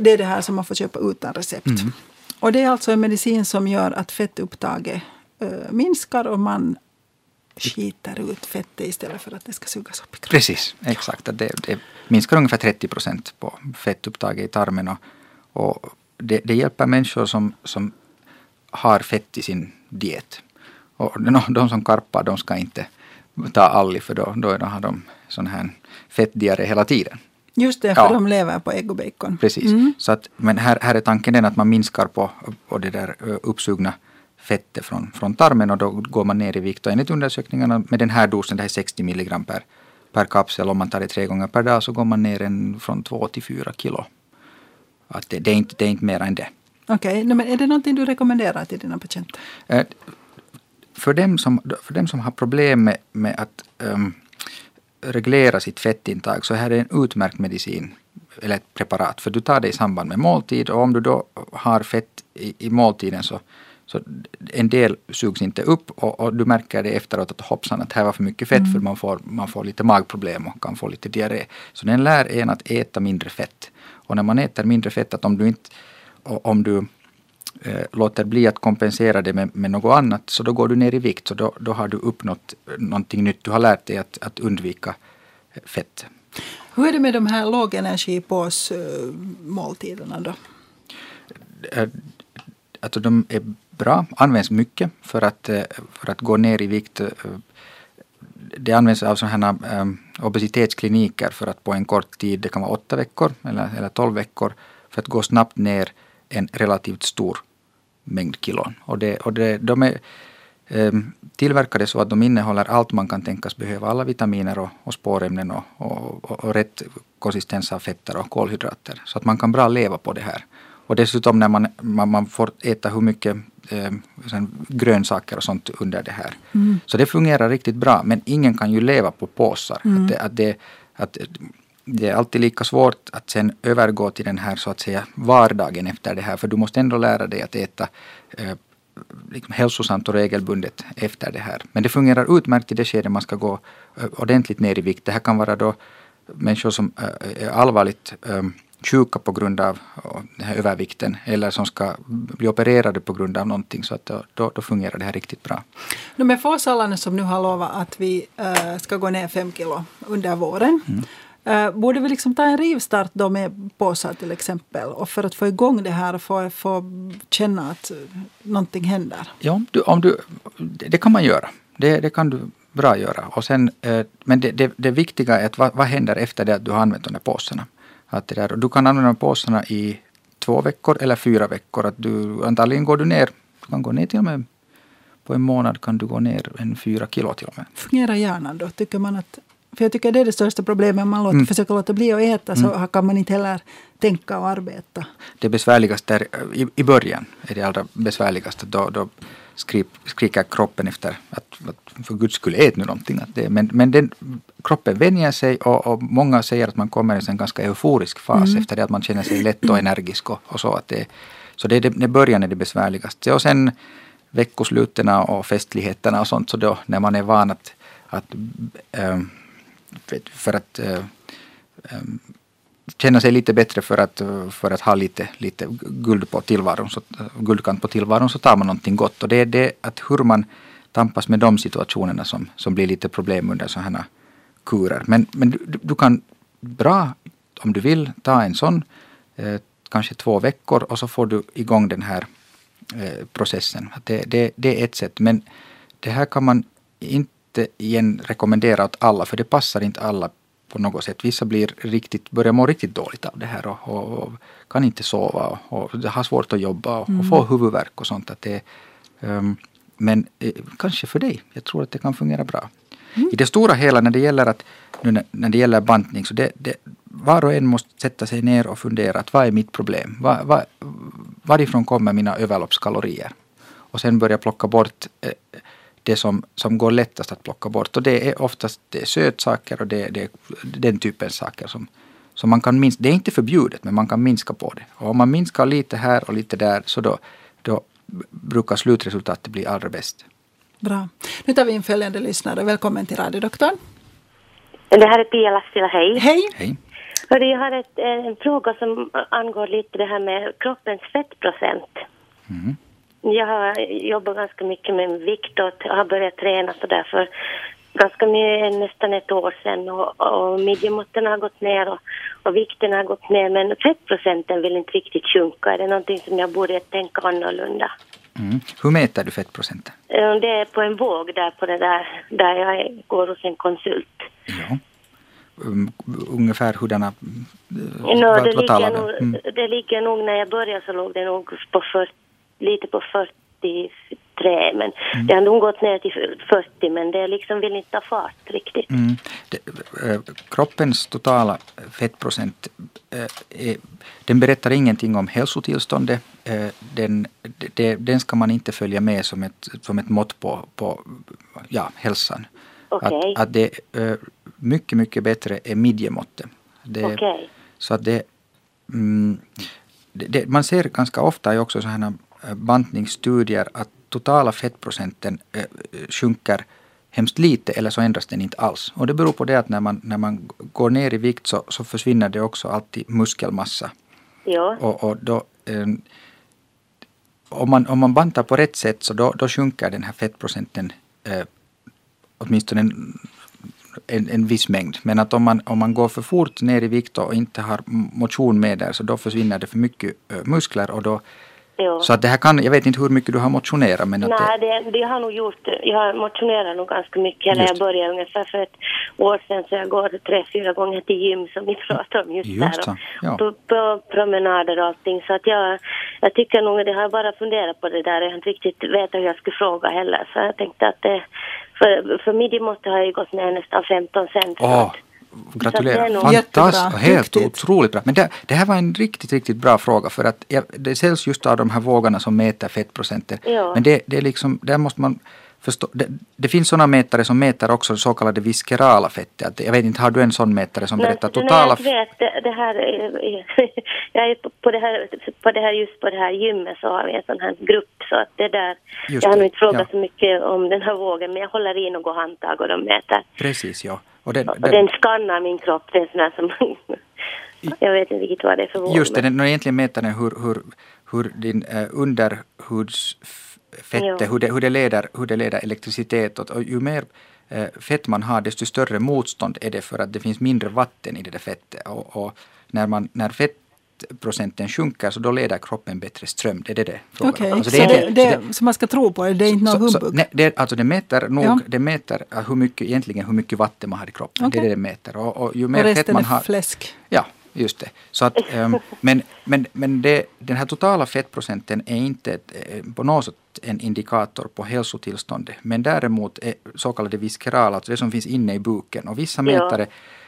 Det är det här som man får köpa utan recept. Mm. Och det är alltså en medicin som gör att fettupptaget uh, minskar och man skiter ut fettet istället för att det ska sugas upp i kroppen. Precis, exakt. Det, det minskar ungefär 30 procent på fettupptaget i tarmen. Och, och det, det, hjälper människor som, som har fett i sin diet. Och de som karpar de ska inte ta alli för då, då har de sån här fettdiarré hela tiden. Just det, för ja. de lever på ägg och bacon. Precis. Mm. Så att, men här, här är tanken den att man minskar på, på det där uppsugna fettet från, från tarmen och då går man ner i vikt. Och enligt undersökningarna med den här dosen, det här är 60 milligram per, per kapsel, om man tar det tre gånger per dag så går man ner en, från 2 till 4 kilo Att det, det, är inte, det är inte mer än det. Okej, okay. men är det någonting du rekommenderar till dina patienter? För dem som, för dem som har problem med, med att um, reglera sitt fettintag så här är en utmärkt medicin eller ett preparat. För du tar det i samband med måltid och om du då har fett i, i måltiden så, så en del sugs inte upp och, och, du märker det efteråt att hoppsan att här var för mycket fett mm. för man får, man får lite magproblem och kan få lite diarré. Så den lär en att äta mindre fett. Och när man äter mindre fett, att om du inte om du eh, låter bli att kompensera det med, med något annat så då går du ner i vikt. Så då, då har du uppnått någonting nytt. Du har lärt dig att, att undvika fett. Hur är det med de här lågenergipåsmåltiderna då? Eh, alltså de är bra, används mycket för att, eh, för att gå ner i vikt. Det används av sådana här obesitetskliniker för att på en kort tid, det kan vara åtta veckor eller, eller tolv veckor, för att gå snabbt ner en relativt stor mängd kilon. Och, det, och det, de är eh, tillverkade så att de innehåller allt man kan tänkas behöva. Alla vitaminer och, och spårämnen och, och, och, rätt konsistens av fetter och kolhydrater. Så att man kan bra leva på det här. Och dessutom när man, man, man får äta hur mycket eh, grönsaker och sånt under det här. Mm. Så det fungerar riktigt bra. Men ingen kan ju leva på påsar. Mm. Att det, att det, att det är alltid lika svårt att sen övergå till den här så att säga vardagen efter det här. För du måste ändå lära dig att äta eh, liksom hälsosamt och regelbundet efter det här. Men det fungerar utmärkt i det skede man ska gå eh, ordentligt ner i vikt. Det här kan vara då människor som eh, är allvarligt eh, sjuka på grund av den här övervikten eller som ska bli opererade på grund av någonting. Så att då, då fungerar det här riktigt bra. med Fåsalane som nu har lovat att vi äh, ska gå ner fem kilo under våren. Mm. Uh, borde vi liksom ta en rivstart då med påsar till exempel och för att få igång det här och få, få känna att någonting händer? Ja, du, om du, det kan man göra. Det, det kan du bra göra. Och sen, uh, men det, det, det, viktiga är att vad, vad, händer efter det att du har använt de där påsarna? Att det där, du kan använda påsarna i två veckor eller fyra veckor. Att du, antagligen går du ner, du kan gå ner till och med på en månad kan du gå ner en fyra kilo till och med. Fungerar hjärnan då? Tycker man att för jag tycker det är det största problemet. Om man låter, mm. försöker låta bli att äta så mm. kan man inte heller tänka och arbeta. Det besvärligaste är, i, i början är det allra besvärligaste. Då, då skrik, skriker kroppen efter att, att för guds skull ät nu någonting. Att det, men men den, kroppen vänjer sig och, och, många säger att man kommer i en ganska euforisk fas mm. efter det att man känner sig lätt och energisk och, och så. Att det, så det är det, det början är det besvärligaste. Och sen veckoslutena och festligheterna och sånt. Så då när man är van att, att ähm, för att äh, känna sig lite bättre för att, för att ha lite, lite guld på tillvaron, så, guldkant på tillvaron så tar man någonting gott. Och det är det att hur man tampas med de situationerna som, som blir lite problem under sådana här kurer. Men, men du, du, kan bra, om du vill, ta en sån, eh, kanske två veckor och så får du igång den här eh, processen. Det, det, det är ett sätt. Men det här kan man inte inte igen rekommendera åt alla för det passar inte alla på något sätt. Vissa blir riktigt, börjar må riktigt dåligt av det här och, och, och kan inte sova och, och har svårt att jobba och, mm. och få huvudvärk och sånt. Att det, um, men eh, kanske för dig. Jag tror att det kan fungera bra. Mm. I det stora hela när det gäller, att, nu när, när det gäller bantning så det, det, var och en måste sätta sig ner och fundera att vad är mitt problem? Var, var, varifrån kommer mina överloppskalorier? Och sen börja plocka bort eh, det som, som går lättast att plocka bort. Och det är oftast det är sötsaker och det, det är den typen saker som, som man kan minska. Det är inte förbjudet men man kan minska på det. Och om man minskar lite här och lite där så då, då brukar slutresultatet bli allra bäst. Bra. Nu tar vi in följande lyssnare. Välkommen till radiodoktorn. Det här är Pia Lassila, hej. Hej. Hej. Jag har ett, en fråga som angår lite det här med kroppens fettprocent. Mm. Jag har jobbat ganska mycket med vikt och har börjat träna så därför ganska mycket, nästan ett år sedan och, och midjemåtten har gått ner och, och vikten har gått ner men fettprocenten vill inte riktigt sjunka. Är det någonting som jag borde tänka annorlunda? Mm. Hur mäter du fettprocenten? Det är på en våg där på det där, där jag går hos en konsult. Ja. Um, ungefär hurdana... No, vad, det, vad ligger nog, mm. det ligger nog, när jag började så låg det nog på 40 lite på 40, 43 men Mm. det har nog gått ner till 40 men det liksom vill inte ta fart riktigt. Mm. Det, eh, kroppens totala fettprocent eh, är, den berättar ingenting om hälsotillståndet. Eh, den, den ska man inte följa med som ett, som ett mått på, på ja, hälsan. Okej. Att, att det mycket, mycket bättre är midjemåttet. Det, Okej. Så att det, mm, det, det, man ser ganska ofta också sådana här bantningsstudier att totala fettprocenten eh, sjunker hemskt lite eller så ändras den inte alls. Och det beror på det att när man, när man går ner i vikt så, så försvinner det också alltid muskelmassa. Ja, Och, och då, eh, om, man, om man bantar på rätt sätt så då, då sjunker den här fettprocenten eh, åtminstone en, en, en viss mängd. Men att om man, om man går för fort ner i vikt och inte har motion med där så då försvinner det för mycket eh, muskler och då ja. så att det här kan, jag vet inte hur mycket du har motionerat men att Nej, det, det, det har nog gjort, jag har motionerat nog ganska mycket. Just. jag började ungefär för ett år sedan så jag går tre, fyra gånger till gym som vi (laughs) pratade om just, Just där. Och, ja. på, på promenader och allting. Så att jag, jag tycker nog, det har jag bara funderat på det där. Jag har inte riktigt vetat hur jag skulle fråga heller. Så jag tänkte att det, för, för midjemåttet har jag ju gått ner nästan 15 cent. Är gratulerar. Fantastiskt, helt duktigt. otroligt bra. Men det, det här var en riktigt, riktigt bra fråga för att jag, det säljs just av de här vågarna som mäter fettprocenten. Ja. Men det, det är liksom, där måste man förstå. Det, det finns sådana mätare som mäter också så kallade viscerala fettet. Jag vet inte, har du en sån mätare som berättar Nej, totala... Nej, jag vet, det, det här, (laughs) jag är på- det här, på det här, just på det här gymmet så har vi en sån här grupp så att det där, Just jag har nog inte frågat ja. så mycket om den här vågen men jag håller i något handtag och de mäter. Precis, ja. Och den, Och den, den skannar min kropp, det är en sån här som, (laughs) jag vet inte riktigt vad det är för våg. Just det, men- den, den egentligen mäter den hur, hur, hur din eh, Ja. hur, det, hur, det leder, hur det leder elektricitet åt. Och ju mer eh, fett man har, desto större motstånd är det för att det finns mindre vatten i det där fettet. Och, och när, man, när fettprocenten sjunker så då leder kroppen bättre ström. Det är det det om. Okej, Alltså, så, är det, det, så man ska tro på det, det är inte någon så- så- humbug? nej, det, alltså det mäter nog, Ja. det mäter eh, hur mycket, egentligen hur mycket vatten man har i kroppen. Okej. Det är det det mäter. Och, och ju och mer fett resten man är har, fläsk? Ja, just det. Så att, ehm, (laughs) men men, men det, den här totala fettprocenten är inte ett, eh, på något sätt en indikator på hälsotillståndet. Men däremot är så kallade viscerala, alltså det som finns inne i buken. Och vissa Ja. mätare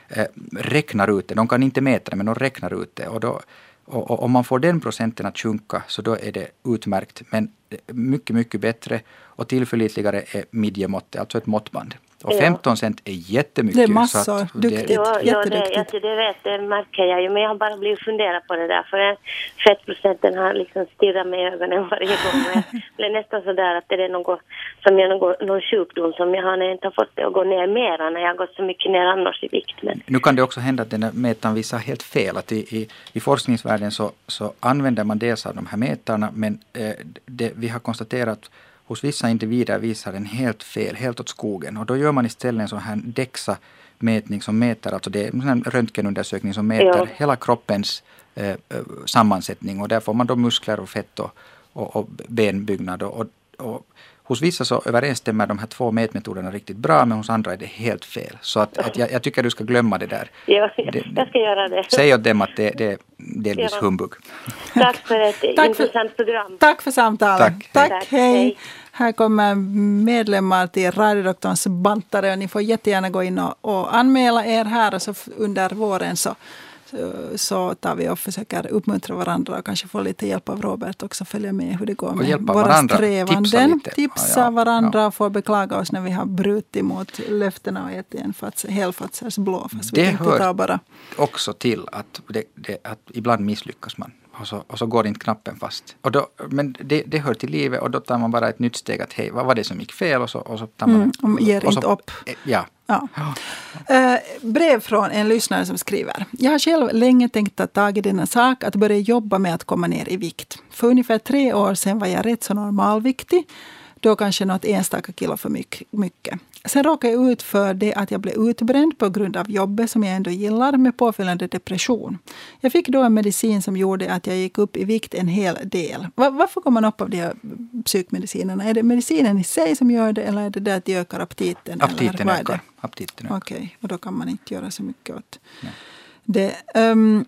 eh, räknar ut det. De kan inte mäta det, men de räknar ut det. Och, då, och, och om man får den procenten att sjunka så då är det utmärkt. Men eh, mycket, mycket bättre och tillförlitligare är midjemåttet, alltså ett måttband. Och Ja. 15 cent är jättemycket. Det är så massor. att Duktigt. Ja, ja det, jag, det vet, det märker jag ju. Men jag har bara blivit fundera på det där. För fettprocenten har liksom stirrat mig i ögonen varje gång. Jag (laughs) blir nästan sådär att det är något, som jag, någon, någon sjukdom som jag har när jag inte har fått det att gå ner mera när jag har gått så mycket ner annars i vikt. Men, Nu kan det också hända att den här mätaren visar helt fel. Att i, i, I forskningsvärlden så, så använder man dels av de här mätarna men eh, det, vi har konstaterat att hos vissa individer visar den helt fel, helt åt skogen. Och då gör man istället en sån här DEXA-mätning som mäter, alltså det är en röntgenundersökning som mäter Ja. hela kroppens eh, eh, sammansättning. Och där får man då muskler och fett och, och, och benbyggnad. Och, och hos vissa så överensstämmer de här två mätmetoderna riktigt bra men hos andra är det helt fel. Så att, att jag, jag tycker du ska glömma det där. ja, Det- jag ska göra det. Säg åt dem att det, det är delvis Ja. humbug. Tack för ett Tack för- intressant program. Tack för samtalet. Tack, hej. Tack, hej. hej. Här kommer medlemmar till Radiodoktorns bantare och ni får jättegärna gå in och, och anmäla er här och så under våren så, så, så tar vi och försöker uppmuntra varandra och kanske få lite hjälp av Robert också följa med hur det går med våra varandra, strävanden. tipsa lite. Tipsa Ja, varandra ja. och få beklaga oss när vi har brutit mot löftena och gett en fats, helfatsers blå. Fast vi Det tänkte hör- bara Också till att, det, det, att ibland misslyckas man och så, och så går inte knappen fast. Och då, men det, det hör till livet och då tar man bara ett nytt steg att hej, vad var det som gick fel? Och så, och så tar man Mm, och ger och så, inte upp. eh, Ja. Ja. Eh, brev från en lyssnare som skriver. Jag har själv länge tänkt ta tag i denna sak att börja jobba med att komma ner i vikt. För ungefär tre år sedan var jag rätt så normalviktig. Då kanske något enstaka kilo för mycket-. Sen råkade jag ut för det att jag blev utbränd på grund av jobbet som jag ändå gillar med påföljande depression. Jag fick då en medicin som gjorde att jag gick upp i vikt en hel del. Va- varför går man upp av de här psykmedicinerna? Är det medicinen i sig som gör det eller är det det att de ökar aptiten? eller Aptiten vad är ökar. Aptiten ökar. Okej, och då kan man inte göra så mycket åt Nej. det. Um,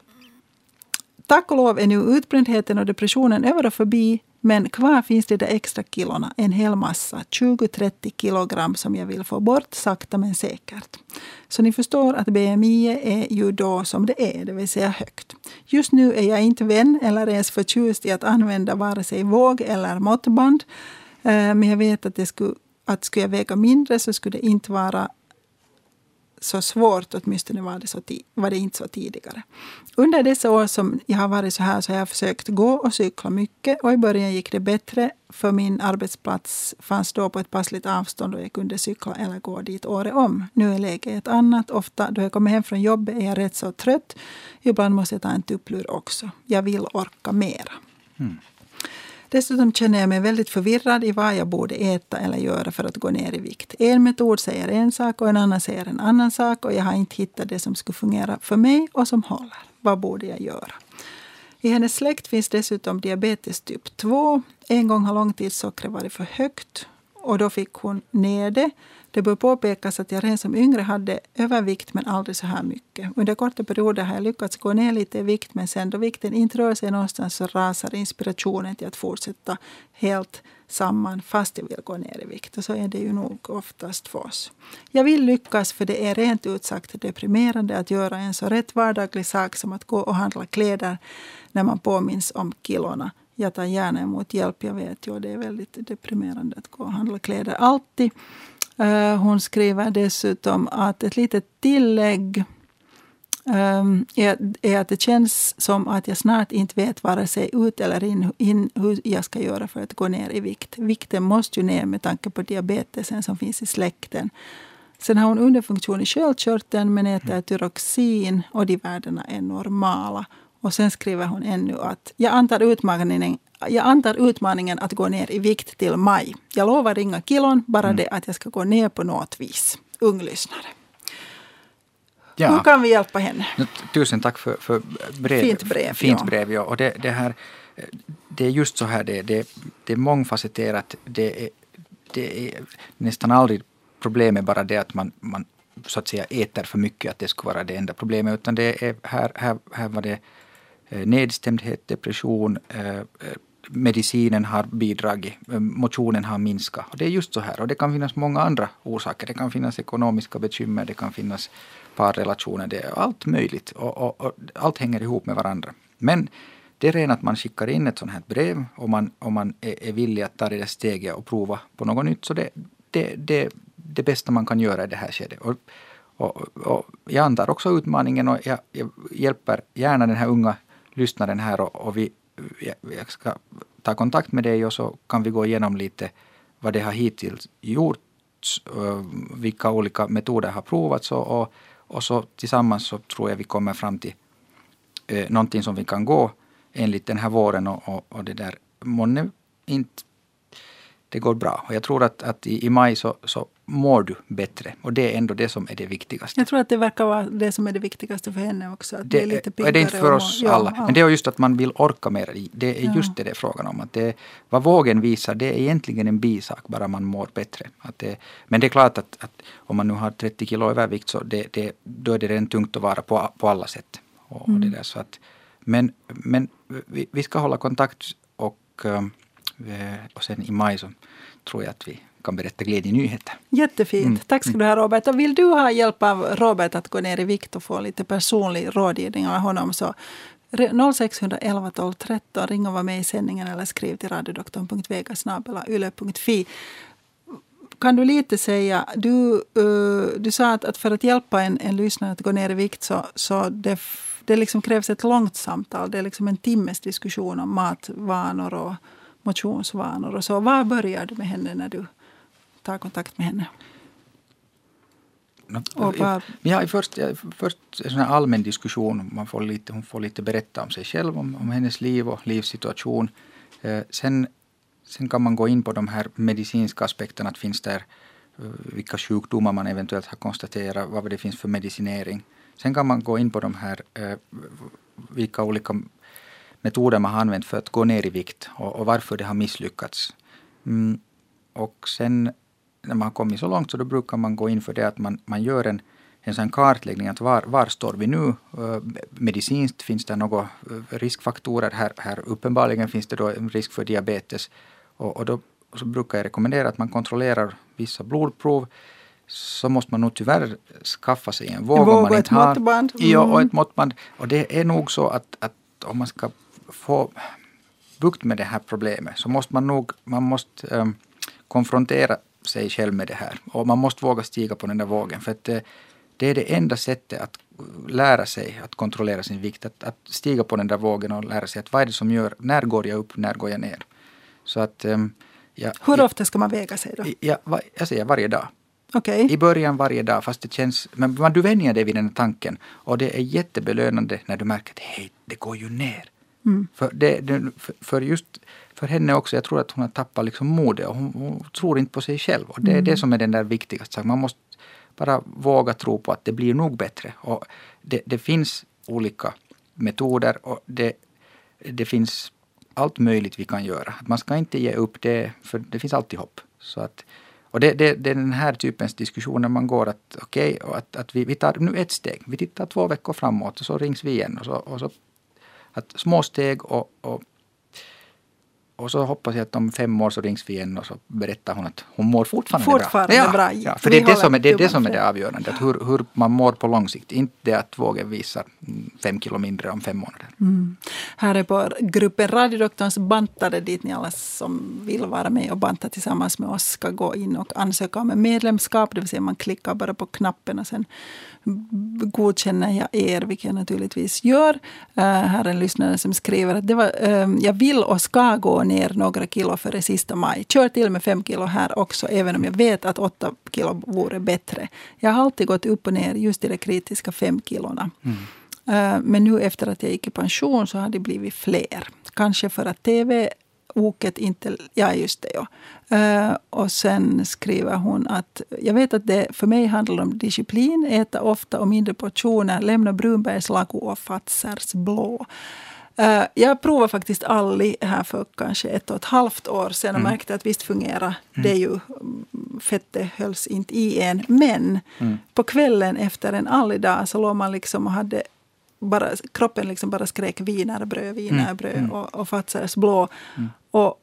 tack och lov är nu utbrändheten och depressionen över och förbi. Men kvar finns det där extra kilona, en hel massa, 20-30 kilogram som jag vill få bort sakta men säkert. Så ni förstår att BMI är ju då som det är, det vill säga högt. Just nu är jag inte vän eller ens förtjust i att använda vare sig våg eller måttband. Eh, men jag vet att, det skulle, att skulle jag väga mindre så skulle det inte vara så svårt, åtminstone var det, så var det inte så tidigare. Under dessa år som jag har varit så här så har jag försökt gå och cykla mycket och i början gick det bättre för min arbetsplats fanns då på ett passligt avstånd och jag kunde cykla eller gå dit året om. Nu är läget ett annat. Ofta då jag kommer hem från jobbet är jag rätt så trött. Ibland måste jag ta en tupplur också. Jag vill orka mera. Mm. Dessutom känner jag mig väldigt förvirrad i vad jag borde äta eller göra för att gå ner i vikt. En metod säger en sak och en annan säger en annan sak och jag har inte hittat det som skulle fungera för mig och som håller. Vad borde jag göra? I hennes släkt finns dessutom diabetes typ 2. En gång har långtidssockret varit för högt och då fick hon ner det. Det bör påpekas att jag redan som yngre hade övervikt men aldrig så här mycket. Under korta perioder har jag lyckats gå ner lite i vikt men sen då vikten inte rör sig någonstans så rasar inspirationen till att fortsätta helt samman fast jag vill gå ner i vikt. Och så är det ju nog oftast för oss. Jag vill lyckas för det är rent ut sagt deprimerande att göra en så rätt vardaglig sak som att gå och handla kläder när man påminns om kilona jag tar gärna emot hjälp. Jag vet ju det är väldigt deprimerande att gå och handla kläder alltid. Eh, hon skriver dessutom att ett litet tillägg ehm, är, är, att det känns som att jag snart inte vet vare sig ut eller in, in hur jag ska göra för att gå ner i vikt. Vikten måste ju ner med tanke på diabetesen som finns i släkten. Sen har hon underfunktion i sköldkörteln men äter tyroxin och de värdena är normala. Och sen skriver hon ännu att jag antar utmaningen, jag antar utmaningen att gå ner i vikt till maj. Jag lovar inga kilon, bara mm. det att jag ska gå ner på något vis. Ung lyssnare. Ja. Hur kan vi hjälpa henne? Tusen tack för, för brev. fint brev. Fint ja. brev ja. Och det, det, här, det är just så här, det, det, det är mångfacetterat. Det är, det är nästan aldrig problemet bara det att man, man så att säga äter för mycket, att det skulle vara det enda problemet. Utan det är, här, här, här var det Eh, nedstämdhet, depression, eh, eh, medicinen har bidragit, motionen har minskat. Och det är just så här. Och det kan finnas många andra orsaker. Det kan finnas ekonomiska bekymmer, det kan finnas parrelationer, det är allt möjligt. Och, och, och allt hänger ihop med varandra. Men det är rent att man skickar in ett sånt här brev och man, och man är, är villig att ta det där steget och prova på något nytt. Så det, det, det, det bästa man kan göra i det här skedet. Och, och, och jag antar också utmaningen och jag, jag hjälper gärna den här unga lyssnaren här och, och vi, jag ska ta kontakt med dig och så kan vi gå igenom lite vad det har hittills gjorts, eh, vilka olika metoder har provats och, och, och så tillsammans så tror jag vi kommer fram till eh, någonting som vi kan gå enligt den här våren och, och, och det där månne inte det går bra. Och jag tror att, att i, i maj så, så mår du bättre. Och det är ändå det som är det viktigaste. Jag tror att det verkar vara det som är det viktigaste för henne också. Att det, är lite piggare. Det är inte för oss alla. Ja, Men det är just att man vill orka mer. Det är just det det är frågan om. Att det, vad vågen visar, det är egentligen en bisak, bara man mår bättre. Att det, men det är klart att, att om man nu har 30 kilo övervikt så det, det, då är det redan tungt att vara på, på alla sätt. Och, mm. det där, så att, men men vi, vi ska hålla kontakt och, eh, och sen i maj så tror jag att vi kan berätta glädjenyheter. Jättefint. Mm. Tack ska du ha Robert. Och vill du ha hjälp av Robert att gå ner i vikt och få lite personlig rådgivning av honom så 0611 12 13. Ring och var med i sändningen eller skriv till radiodoktorn.vegasnabelayle.fi. Kan du lite säga, du, uh, du sa att, att, för att hjälpa en, en lyssnare att gå ner i vikt så, så det, det liksom krävs ett långt samtal. Det är liksom en timmes diskussion om matvanor och motionsvanor och så. Var börjar du med henne när du tar kontakt med henne? Ja, först, först en sån allmän diskussion. Man får lite, hon får lite berätta om sig själv, om, om hennes liv och livssituation. Eh, sen, sen kan man gå in på de här medicinska aspekterna. Att finns där eh, vilka sjukdomar man eventuellt har konstaterat, vad det finns för medicinering. Sen kan man gå in på de här eh, vilka olika metoder man har använt för att gå ner i vikt och, och varför det har misslyckats. Mm, och sen när man har kommit så långt så då brukar man gå in för det att man, man gör en en sån kartläggning att var, var står vi nu? Uh, medicinskt finns det några riskfaktorer här, här. Uppenbarligen finns det då en risk för diabetes. Och, och då så brukar jag rekommendera att man kontrollerar vissa blodprov så måste man nog tyvärr skaffa sig en våg. En våg om man och inte ett har, måttband. Ja, och Mm. ett måttband. Och det är nog så att, att om man ska få bukt med det här problemet så måste man nog man måste, um, konfrontera sig själv med det här. Och man måste våga stiga på den där vågen. För att uh, det är det enda sättet att lära sig att kontrollera sin vikt. Att, att stiga på den där vågen och lära sig att vad är det som gör, när går jag upp, när går jag ner. Så att um, ja, Hur ofta ska man väga sig då? Ja, va, jag säger varje dag. Okej. I början varje dag, fast det känns... Men man, du vänjer dig vid den tanken. Och det är jättebelönande när du märker att hej, det går ju ner. Mm. För, det, för just för henne också, jag tror att hon har tappat liksom modet och hon, hon tror inte på sig själv. Och det är det som är den där viktigaste saken. Man måste bara våga tro på att det blir nog bättre. Och det, det finns olika metoder och det, det finns allt möjligt vi kan göra. Man ska inte ge upp det, för det finns alltid hopp. Så att, och det, det, det är den här typens diskussioner man går att okej, okay, att, att vi, vi tar nu ett steg. Vi tittar två veckor framåt och så rings vi igen. Och så, och så, att små steg och, och och så hoppas jag att om fem år så rings vi igen och så berättar hon att hon mår fortfarande, Fortfarande bra. bra. Ja, för Vi det är det, som är, det, är det som är för det avgörande. Att hur, hur man mår på lång sikt. Inte det att vågen visar fem kilo mindre om fem månader. Mm. Här är på gruppen Radiodoktorns bantare dit ni alla som vill vara med och banta tillsammans med oss ska gå in och ansöka om medlemskap. Det vill säga man klickar bara på knappen och sen godkänner jag er, vilket jag naturligtvis gör. Uh, här är en lyssnare som skriver att det var, uh, jag vill och ska gå ner några kilo före sista maj. Kör till med fem kilo här också, även om jag vet att åtta kilo vore bättre. Jag har alltid gått upp och ner just i de kritiska fem kilona. Eh, Men nu efter att jag gick i pension så har det blivit fler. Kanske för att tv-oket inte... Ja, just det. Ja. Eh, Och sen skriver hon att jag vet att det för mig handlar om disciplin, äta ofta och mindre portioner, lämna Brunbergs lago och Fazers blå. Eh, Jag provade faktiskt Alli här för kanske ett och ett halvt år sedan och märkte att visst fungerar det är ju. mm, Fettet hölls inte i en. Men på kvällen efter en Alli-dag så låg man liksom och hade bara, kroppen liksom bara skrek wienerbröd, wienerbröd och, och Fazers blå. Och,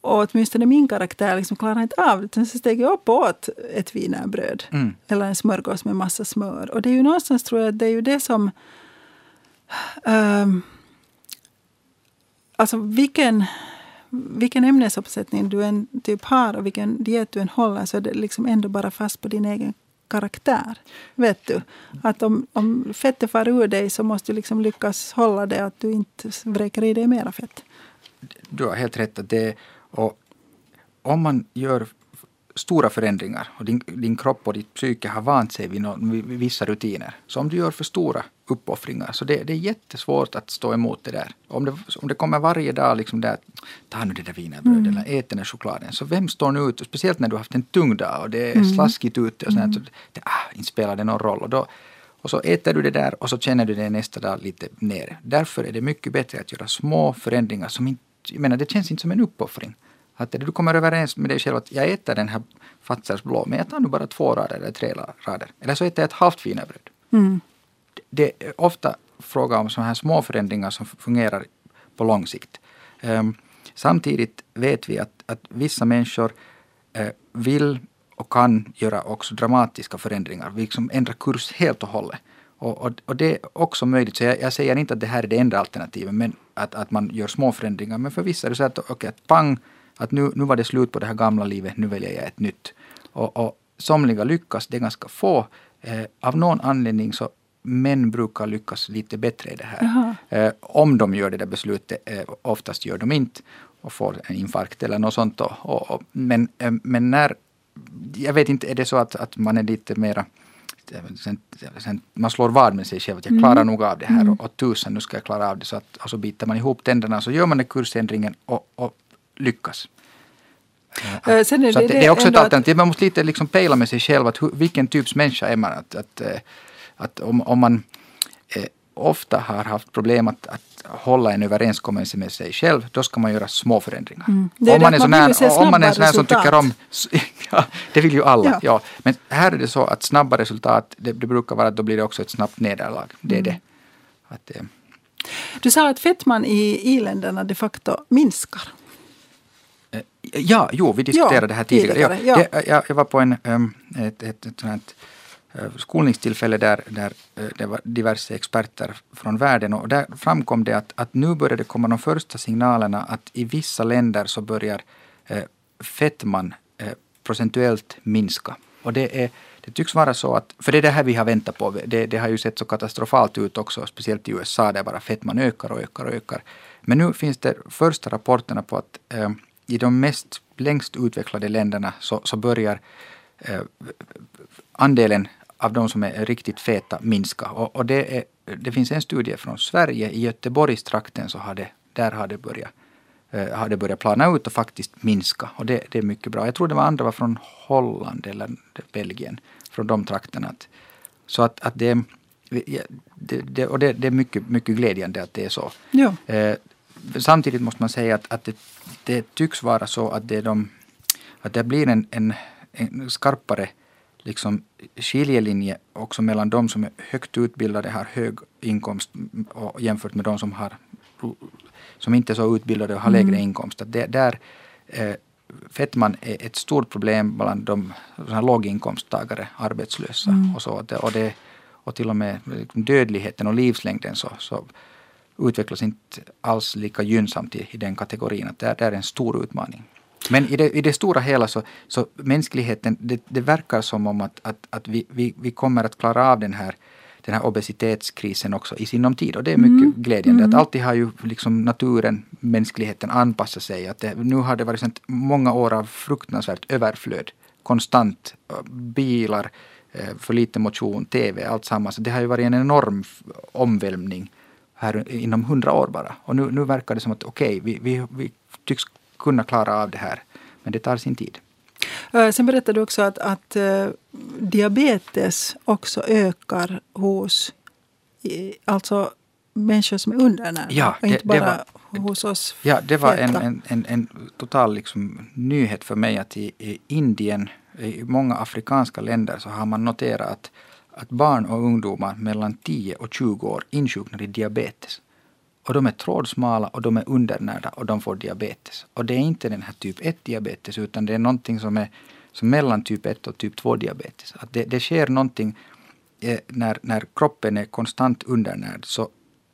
och åtminstone min karaktär liksom klarade inte av det. Så steg jag upp och åt ett wienerbröd. Mm. Eller en smörgås med massa smör. Och det är ju någonstans tror jag att det är ju det som... ehm, alltså vilken, vilken ämnesuppsättning du än typ har och vilken diet du än håller så är det liksom ändå bara fast på din egen karaktär. Vet du? Att om, om fettet far ur dig så måste du liksom lyckas hålla det att du inte vräker i dig mera fett. Du har helt rätt. Att det, och om man gör stora förändringar och din, din kropp och ditt psyke har vant sig vid, någon, vid vissa rutiner. Så om du gör för stora uppoffringar så det, det är jättesvårt att stå emot det där. Om det, om det kommer varje dag liksom där, ta nu det där wienerbrödet eller ät den där chokladen. Så vem står nu ut, och speciellt när du har haft en tung dag och det är slaskigt ute och sånt, så det, ah, inte spelar det någon roll. Och, då, och så äter du det där och så känner du dig nästa dag lite nere. Därför är det mycket bättre att göra små förändringar som inte, jag menar det känns inte som en uppoffring. Att du kommer överens med dig själv att jag äter den här Fazers blå, men jag tar nu bara två rader eller tre rader. Eller så äter jag ett halvt wienerbröd. Mm. Det är ofta fråga om sådana här små förändringar som fungerar på lång sikt. Um, samtidigt vet vi att, att vissa människor uh, vill och kan göra också dramatiska förändringar. Vi liksom ändrar kurs helt och hållet. Och, och, och det är också möjligt. Så jag, jag, säger inte att det här är det enda alternativet, men att, att man gör små förändringar. Men för vissa är det så att, okay, att pang, att nu, nu var det slut på det här gamla livet, nu väljer jag ett nytt. Och, och somliga lyckas, det är ganska få. Eh, av någon anledning så män brukar lyckas lite bättre i det här. Eh, om de gör det där beslutet, eh, oftast gör de inte och får en infarkt eller något sånt. Och, och, och, men, eh, men när, jag vet inte, är det så att, att man är lite mera Sen, sen, man slår vad med sig själv att jag klarar mm. nog av det här mm. och, och tusen nu ska jag klara av det. Så att, och så biter man ihop tänderna så gör man den kursändringen och, och lyckas. Är så det, det, det, är också ett alternativ. Man måste lite liksom pejla med sig själv att hur, vilken typs människa är man. Att, att, att om, om man eh, ofta har haft problem att, att hålla en överenskommelse med sig själv, då ska man göra små förändringar. Mm. Det Om man det man här, om man är en sån här som tycker om... (laughs) Ja, det vill ju alla. Ja. Ja. Men här är det så att snabba resultat, det, det brukar vara att då blir det också ett snabbt nederlag. Det Mm. är det. Att, eh, Du sa att fettman i i-länderna de facto minskar. Ja, jo, vi diskuterade Ja, det här tidigare. tidigare, ja. jag, jag var på en, um, ett, ett, ett, uh, Eh, skolningstillfälle där, där eh, det var diverse experter från världen och där framkom det att, att nu börjar det komma de första signalerna att i vissa länder så börjar eh, fetman eh, procentuellt minska. Och det, är, det tycks vara så att, för det är det här vi har väntat på, det, det har ju sett så katastrofalt ut också, speciellt i USA där bara fetman ökar och ökar och ökar. Men nu finns det första rapporterna på att eh, i de mest längst utvecklade länderna så, så börjar eh, andelen av de som är riktigt feta minska. Och, och det, är, det finns en studie från Sverige, i Göteborgstrakten så har det, där har det börjat eh, har det börjat plana ut och faktiskt minska. Och det, det är mycket bra. Jag tror det var andra var från Holland eller Belgien, från de trakterna. Att, så att, att det, det, det, och det, det är mycket, mycket glädjande att det är så. Ja. Eh, samtidigt måste man säga att, att det, tycks vara så att det, är de, att det blir en, en, en skarpare liksom, skiljelinje också mellan de som är högt utbildade, har hög inkomst och jämfört med de som, har, som inte är så utbildade och har lägre inkomst. Att det, där, eh, fettman är ett stort problem bland de låginkomsttagare, arbetslösa och så. Och, det, och till och med liksom dödligheten och livslängden så, så utvecklas inte alls lika gynnsamt i, i den kategorin. Att det, det är en stor utmaning. Men i det, i det stora hela så, så mänskligheten, det, det verkar som om att, att, att vi, vi, vi kommer att klara av den här, den här obesitetskrisen också i sinom tid. Och det är mycket glädjande. Att alltid har ju liksom naturen, mänskligheten anpassat sig. Att det, nu har det varit sånt många år av fruktansvärt överflöd. Konstant. Bilar, eh, för lite motion, TV, allt samma. Så det har ju varit en enorm omvälvning här inom hundra år bara. Och nu, nu verkar det som att okej, vi, vi, vi tycks kunna klara av det här. Men det tar sin tid. Eh, Sen berättade du också att, att eh, diabetes också ökar hos alltså människor som är undernärda. Ja, och inte bara hos oss Ja, det var en, en, en, en total liksom nyhet för mig att i, i Indien, i många afrikanska länder så har man noterat att, att barn och ungdomar mellan 10 och 20 år insjuknar i diabetes. Och de är trådsmala och de är undernärda och de får diabetes. Och det är inte den här typ 1 diabetes utan det är någonting som är som mellan typ 1 och typ 2 diabetes. Att det, det sker någonting eh, när, när kroppen är konstant undernärd så,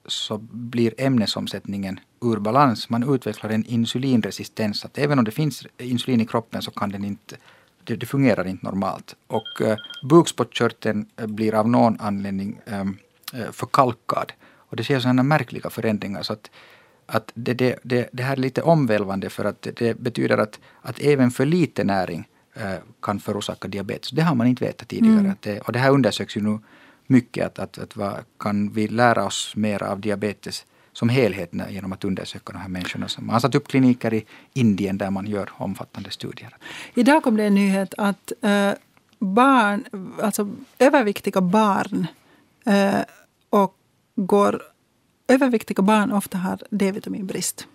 så blir ämnesomsättningen ur balans. Man utvecklar en insulinresistens. Att även om det finns insulin i kroppen så kan den inte det, det fungerar inte normalt. Och eh, bukspottkörteln eh, blir av någon anledning eh, eh förkalkad. Och det sker sådana märkliga förändringar. Så att, att det, det, det, det här är lite omvälvande för att det, betyder att, att även för lite näring eh, kan förorsaka diabetes. Det har man inte vetat tidigare. Att det, och det här undersöks ju nu mycket. Att, att, att vad, kan vi lära oss mer av diabetes som helhet genom att undersöka de här människorna. Man har satt upp kliniker i Indien där man gör omfattande studier. Idag kom det en nyhet att eh, barn, alltså överviktiga barn eh, och går, överviktiga barn ofta har D-vitaminbrist.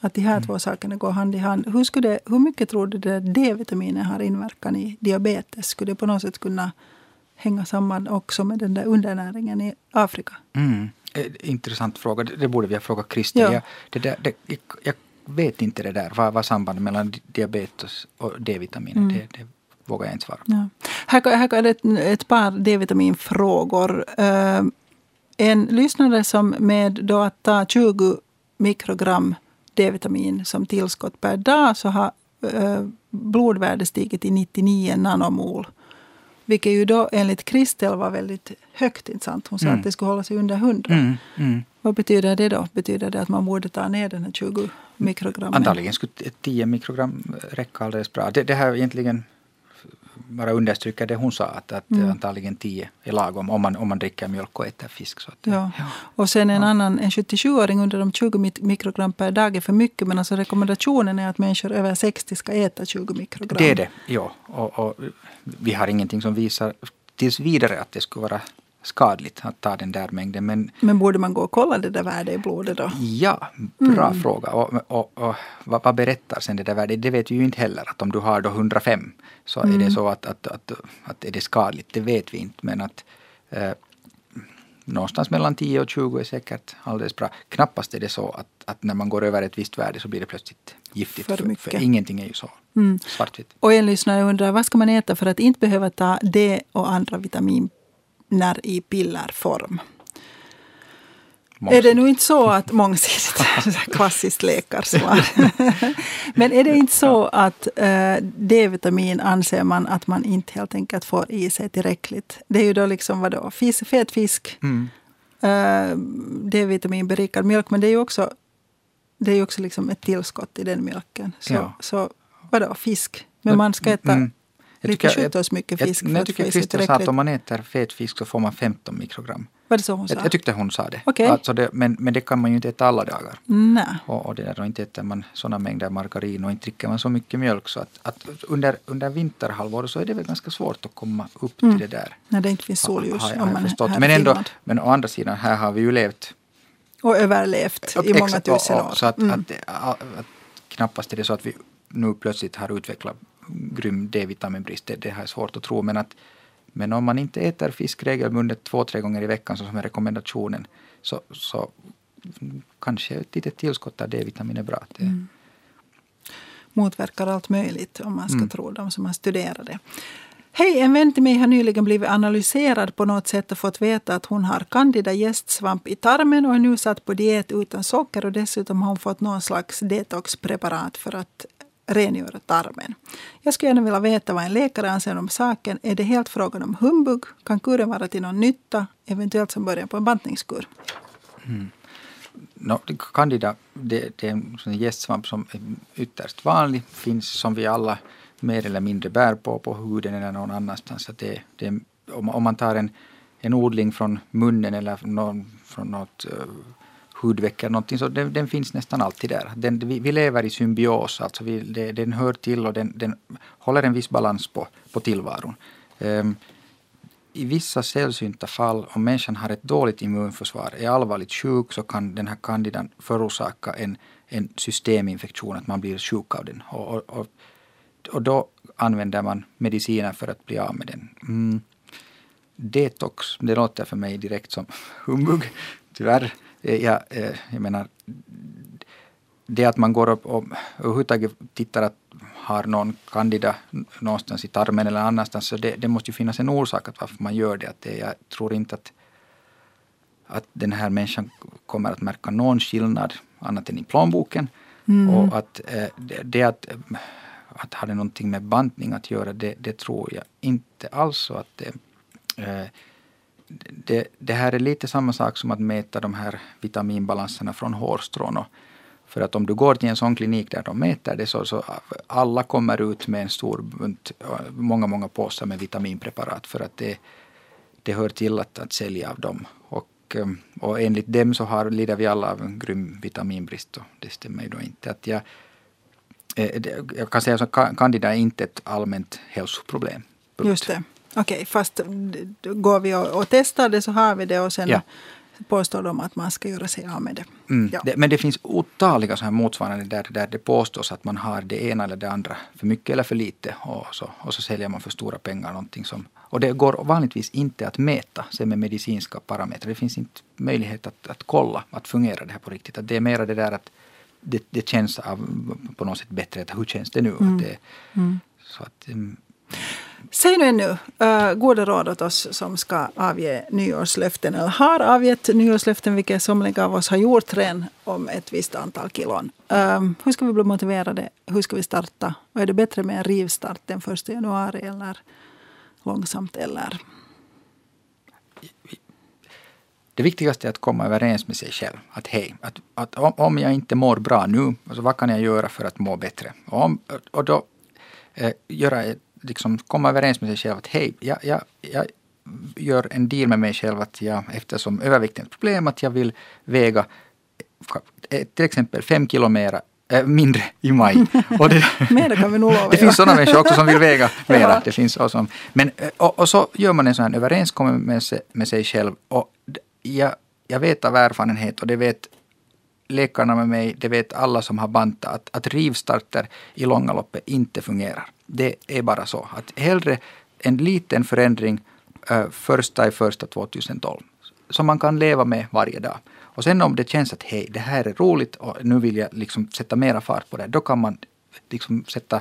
Att de här två sakerna går hand i hand. Hur, skulle hur mycket tror du det D-vitaminen har inverkan i diabetes? Skulle det på något sätt kunna hänga samman också med den där undernäringen i Afrika? Mm. Eh, Intressant fråga. Det borde vi ha frågat Christer. Ja. Jag, det där, det, jag, vet inte det där. Vad, vad sambandet mellan di- diabetes och D-vitamin Mm. det, det vågar jag inte svara på. Ja. Här, här är det ett, ett par D-vitaminfrågor. Eh, en lyssnare som med då att ta 20 mikrogram D-vitamin som tillskott per dag så har eh, blodvärdet stigit till 99 nanomol. Vilket ju då enligt Kristel var väldigt högt. Inte sant? Hon sa Mm. att det skulle hålla sig under 100. Mm, mm. Vad betyder det då? Betyder det att man borde ta ner den här 20 mikrogram? Antagligen skulle t- 10 mikrogram räcka alldeles bra. Det, det här egentligen bara understryker det hon sa att, att Mm. antagligen 10 är lagom om man, om man dricker mjölk och äter fisk. Så att, Ja. Och sen en annan, en 77-åring under de 20 mik- mikrogram per dag är för mycket. Men alltså rekommendationen är att människor över 60 ska äta 20 mikrogram. Det är det, ja. Och, och vi har ingenting som visar tills vidare att det skulle vara skadligt att ta den där mängden. Men, Men borde man gå och kolla det där värdet i blodet då? Ja, bra fråga. Och, och, och, vad, vad berättar sen det där värdet? Det vet vi ju inte heller. Att om du har då 105 så är det så att, att, att, att är det skadligt. Det vet vi inte. Men att eh, någonstans mellan 10 och 20 är säkert alldeles bra. Knappast är det så att, att när man går över ett visst värde så blir det plötsligt giftigt. För mycket. för ingenting är ju så svartvitt. Och en lyssnare undrar vad ska man äta för att inte behöva ta D och andra vitaminer i pillerform? Är det nu inte så att mångsidigt, klassiskt läkarsvar. (laughs) Men är det inte så att eh, D-vitamin anser man att man inte helt enkelt får i sig tillräckligt? Det är ju då liksom vadå, fet fisk, Mm. eh, D-vitamin berikad mjölk, men det är ju också, det är också liksom ett tillskott i den mjölken. Så, Ja. så vadå, fisk? Men man ska äta Mm. Jag lite tycker- sjutton mycket jag- fisk Jag att tycker Christer sa att om man äter fet fisk så får man 15 mikrogram. Var det så hon sa? Jag, jag tyckte hon sa det. Okej. Alltså det men, men det kan man ju inte äta alla dagar. Nej. Och, och det där, och inte äter man sådana mängder margarin och inte dricker man så mycket mjölk. Så att, att under, under vinterhalvåret så är det väl ganska svårt att komma upp till det där. När det inte finns solljus jag- jag man är förstått. Men, ändå, men å andra sidan, här har vi ju levt Och överlevt i många tusen och- år. och Så att, Mm. att, att, att knappast är det så att vi nu plötsligt har utvecklat grym D-vitaminbrist. Det, det har jag svårt att tro. Men, att, men om man inte äter fisk regelbundet två, tre gånger i veckan så som är rekommendationen så, så kanske ett litet tillskott av D-vitamin är bra. Det, Mm. motverkar allt möjligt om man ska Mm. tro dem som har studerat det. Hej, en vän till mig har nyligen blivit analyserad på något sätt och fått veta att hon har candida gästsvamp i tarmen och är nu satt på diet utan socker och dessutom har hon fått någon slags detoxpreparat för att rengöra tarmen. Jag skulle gärna vilja veta vad en läkare anser om saken. Är det helt frågan om humbug? Kan kuren vara till någon nytta? Eventuellt som början på en bantningskur. Mm. No, candida det, det är en gästsvamp som är ytterst vanlig, finns som vi alla mer eller mindre bär på, på huden eller någon annanstans. Så det, det, om, om man tar en, en odling från munnen eller någon, från något uh, hudveck eller någonting, så den, den finns nästan alltid där. Den, vi, vi lever i symbios, alltså vi, det, den hör till och den, den håller en viss balans på, på tillvaron. Um, i vissa sällsynta fall, om människan har ett dåligt immunförsvar, är allvarligt sjuk, så kan den här candidan förorsaka en, en systeminfektion, att man blir sjuk av den. Och, och, och, och då använder man mediciner för att bli av med den. Mm. Detox, det låter för mig direkt som (laughs) humbug, tyvärr. Eh, Jag, eh, jag menar, det att man går upp och överhuvudtaget tittar att har någon candida någonstans i tarmen eller annanstans, så det, det måste ju finnas en orsak att varför man gör det. Att det jag tror inte att, att den här människan kommer att märka någon skillnad annat än i plånboken. Och att eh, det, det att, att ha det någonting med bantning att göra, det, det tror jag inte alls. Att det, det, det här är lite samma sak som att mäta de här vitaminbalanserna från hårstrån. Och för att om du går till en sån klinik där de mäter det så, så alla kommer ut med en stor bunt, många, många påsar med vitaminpreparat för att det, det hör till att, att sälja av dem. Och, ehm, och enligt dem så har, lider vi alla av en grym vitaminbrist och det stämmer ju då inte. Att jag, eh, jag kan säga att candida är inte ett allmänt hälsoproblem. Punkt. Just det. Okej, fast d- d- går vi och, och testar det så har vi det och sen Ja. påstår de att man ska göra sig av med det. Mm. Ja. Det, men det finns otaliga så här motsvarande där, där det påstås att man har det ena eller det andra för mycket eller för lite och så, och så säljer man för stora pengar någonting som och det går vanligtvis inte att mäta sig med medicinska parametrar. Det finns inte möjlighet att, att kolla att fungerar det här på riktigt. Att det är mera det där att det, det känns av, på något sätt bättre. Att hur känns det nu? Att det, så att, mm, Säg nu ännu eh, uh, goda råd åt oss som ska avge nyårslöften eller har avgett nyårslöften, vilket somliga av oss har gjort redan om ett visst antal kilon. Uh, hur ska vi bli motiverade? Hur ska vi starta? Och är det bättre med en rivstart den 1 januari eller långsamt eller? det viktigaste är att komma överens med sig själv. Att hej, att, att om, om jag inte mår bra nu, alltså vad kan jag göra för att må bättre? Och, om, och då eh, göra, ett- liksom, komma överens med sig själv att hej, jag, jag, jag gör en deal med mig själv att jag, eftersom övervikt är ett problem, att jag vill väga till exempel fem kilo mera Äh, mindre i maj. (laughs) Och det, Mer kan vi nog lova. (laughs) Det finns sådana människor också som vill väga (laughs) mera. Det finns också, men, eh, och, och, så gör man en sån här överenskommelse med, med sig själv. Och jag, jag vet av erfarenhet och det vet läkarna med mig, det vet alla som har bantat, att, att rivstarter i långa loppet inte fungerar. Det är bara så. Att hellre en liten förändring eh, första i första 2012 som man kan leva med varje dag. Och sen om det känns att hej, det här är roligt och nu vill jag liksom sätta mera fart på det, då kan man liksom sätta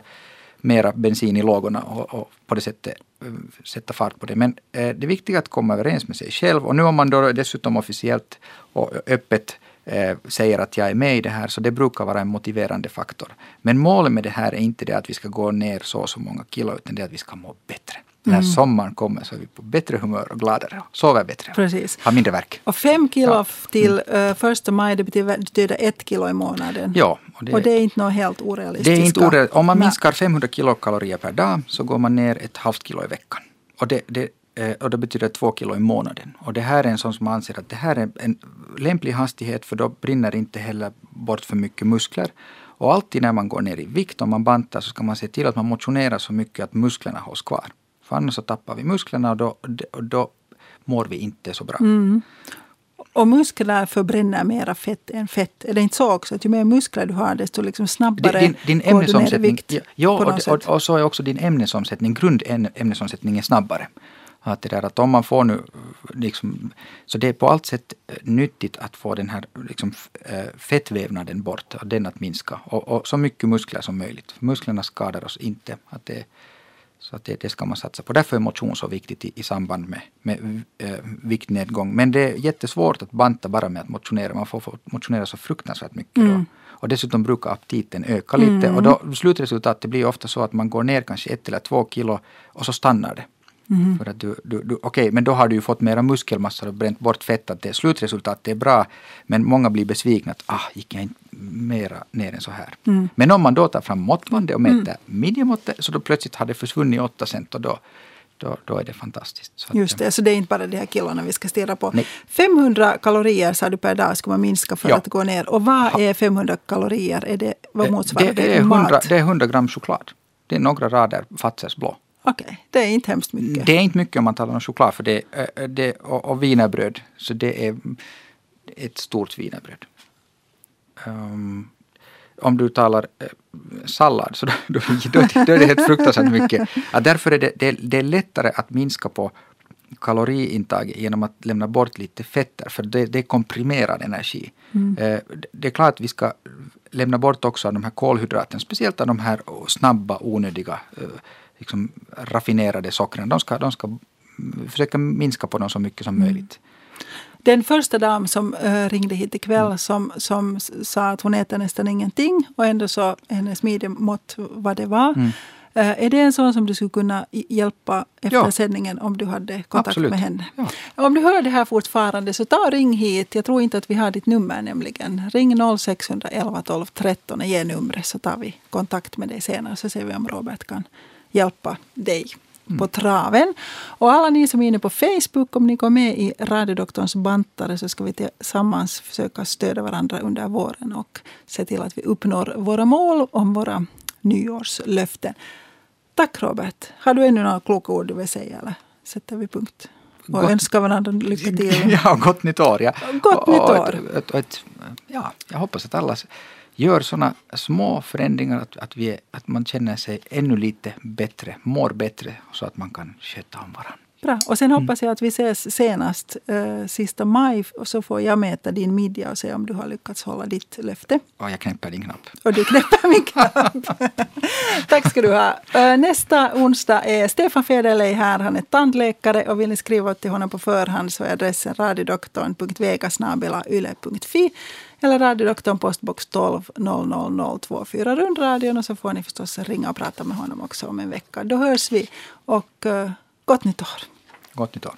mera bensin i lågorna och, och på det sättet eh, sätta fart på det. Men eh, det viktiga är att komma överens med sig själv och nu om man då dessutom officiellt och öppet eh, säger att jag är med i det här, så det brukar vara en motiverande faktor. Men målet med det här är inte det att vi ska gå ner så och så många kilo, utan det är att vi ska må bättre. När mm. sommaren kommer så är vi på bättre humör och gladare och sover bättre. Precis. Har mindre verk. Och fem kilo ja. till uh, första maj det betyder, ett kilo i månaden. Ja. Och det, och det är inte något helt orealistiskt. Det är inte orealistiskt. Om man minskar 500 kilokalorier per dag så går man ner ett halvt kilo i veckan. Och det, det, och det betyder två kilo i månaden. Och det här är en sån som anser att det här är en lämplig hastighet för då brinner inte heller bort för mycket muskler. Och alltid när man går ner i vikt, om man bantar, så ska man se till att man motionerar så mycket att musklerna hålls kvar. För annars så tappar vi musklerna och då, och då mår vi inte så bra. Mm. Och muskler förbränner mera fett än fett. Är det inte så också att ju mer muskler du har desto liksom snabbare din, din går du ner i vikt? Ja, och, och, och, så är också din ämnesomsättning, grundämnesomsättning är snabbare. Att, det där, att om man får nu, liksom, så det är på allt sätt eh, nyttigt att få den här liksom, eh, fettvävnaden bort, och den att minska. Och, och, så mycket muskler som möjligt. Musklerna skadar oss inte. Att det, så att det, det ska man satsa på. Därför är motion så viktigt i, i samband med, med äh, viktnedgång. Men det är jättesvårt att banta bara med att motionera. Man får, får motionera så fruktansvärt mycket mm. då. Och dessutom brukar aptiten öka lite. Mm. Och då slutresultatet blir ofta så att man går ner kanske ett eller två kilo och så stannar det. Mm. För att du, du, du, okay, men då har du ju fått mera muskelmassa och bränt bort fett. Att det, slutresultatet är bra. Men många blir besvikna att ah, gick jag inte mera ner än så här. Mm. Men om man då tar fram måttbandet och mäter mm. midjemåttet så då plötsligt har det försvunnit 8 cent och då, då, då är det fantastiskt. Så Just det, så det är inte bara de här kilona vi ska stirra på. Nej. 500 kalorier sa du per dag ska man minska för ja. att gå ner. Och vad är 500 kalorier? Är det, vad eh, motsvarar det? Det är, 100, det är 100 gram choklad. Det är några rader Fazers blå. Okej, okay. det är inte hemskt mycket. Det är inte mycket om man talar om choklad för det, eh, det, och, och wienerbröd. Så det är ett stort wienerbröd. Um, om du talar eh, sallad så då, då, då, är det helt fruktansvärt mycket. Ja, därför är det, det, det, är lättare att minska på kaloriintaget genom att lämna bort lite fetter för det, det komprimerar energi. Mm. Eh, det är klart att vi ska lämna bort också de här kolhydraterna, speciellt de här snabba onödiga eh, liksom, raffinerade sockren. De ska, de ska försöka minska på dem så mycket som mm. möjligt. Den första dam som uh, ringde hit ikväll mm. som, som sa att hon äter nästan ingenting och ändå så hennes midjemått vad det var. Mm. Uh, är det en sån som du skulle kunna hjälpa efter ja. sändningen om du hade kontakt Absolut. med henne? Ja. Om du hör det här fortfarande så ta och ring hit. Jag tror inte att vi har ditt nummer nämligen. Ring 0611 12 13 och ge numret så tar vi kontakt med dig senare så ser vi om Robert kan hjälpa dig mm. på traven. Och alla ni som är inne på Facebook, om ni går med i Radiodoktorns bantare så ska vi tillsammans försöka stödja varandra under våren och se till att vi uppnår våra mål om våra nyårslöften. Tack Robert. Har du ännu några kloka ord du vill säga eller sätter vi punkt? Och gott, önskar varandra lycka till. (laughs) Ja, gott nytt år. Ja. Gott nytt år. Och ja, jag hoppas att alla gör sådana små förändringar att, att, vi, att man känner sig ännu lite bättre, mår bättre så att man kan sköta om varandra. Bra. Och sen mm. hoppas jag att vi ses senast uh, sista maj och så får jag mäta din midja och se om du har lyckats hålla ditt löfte. Och jag knäpper din knapp. Och du knäpper min knapp. (laughs) Tack ska du ha. Uh, nästa onsdag är Stefan Federley här. Han är tandläkare och vill ni skriva till honom på förhand så är adressen radiodoktorn.vegasnabelayle.fi eller radiodoktorn postbox 12 00024 rundradion och så får ni förstås ringa och prata med honom också om en vecka. Då hörs vi och uh, gott nytt år. Gott nytt år.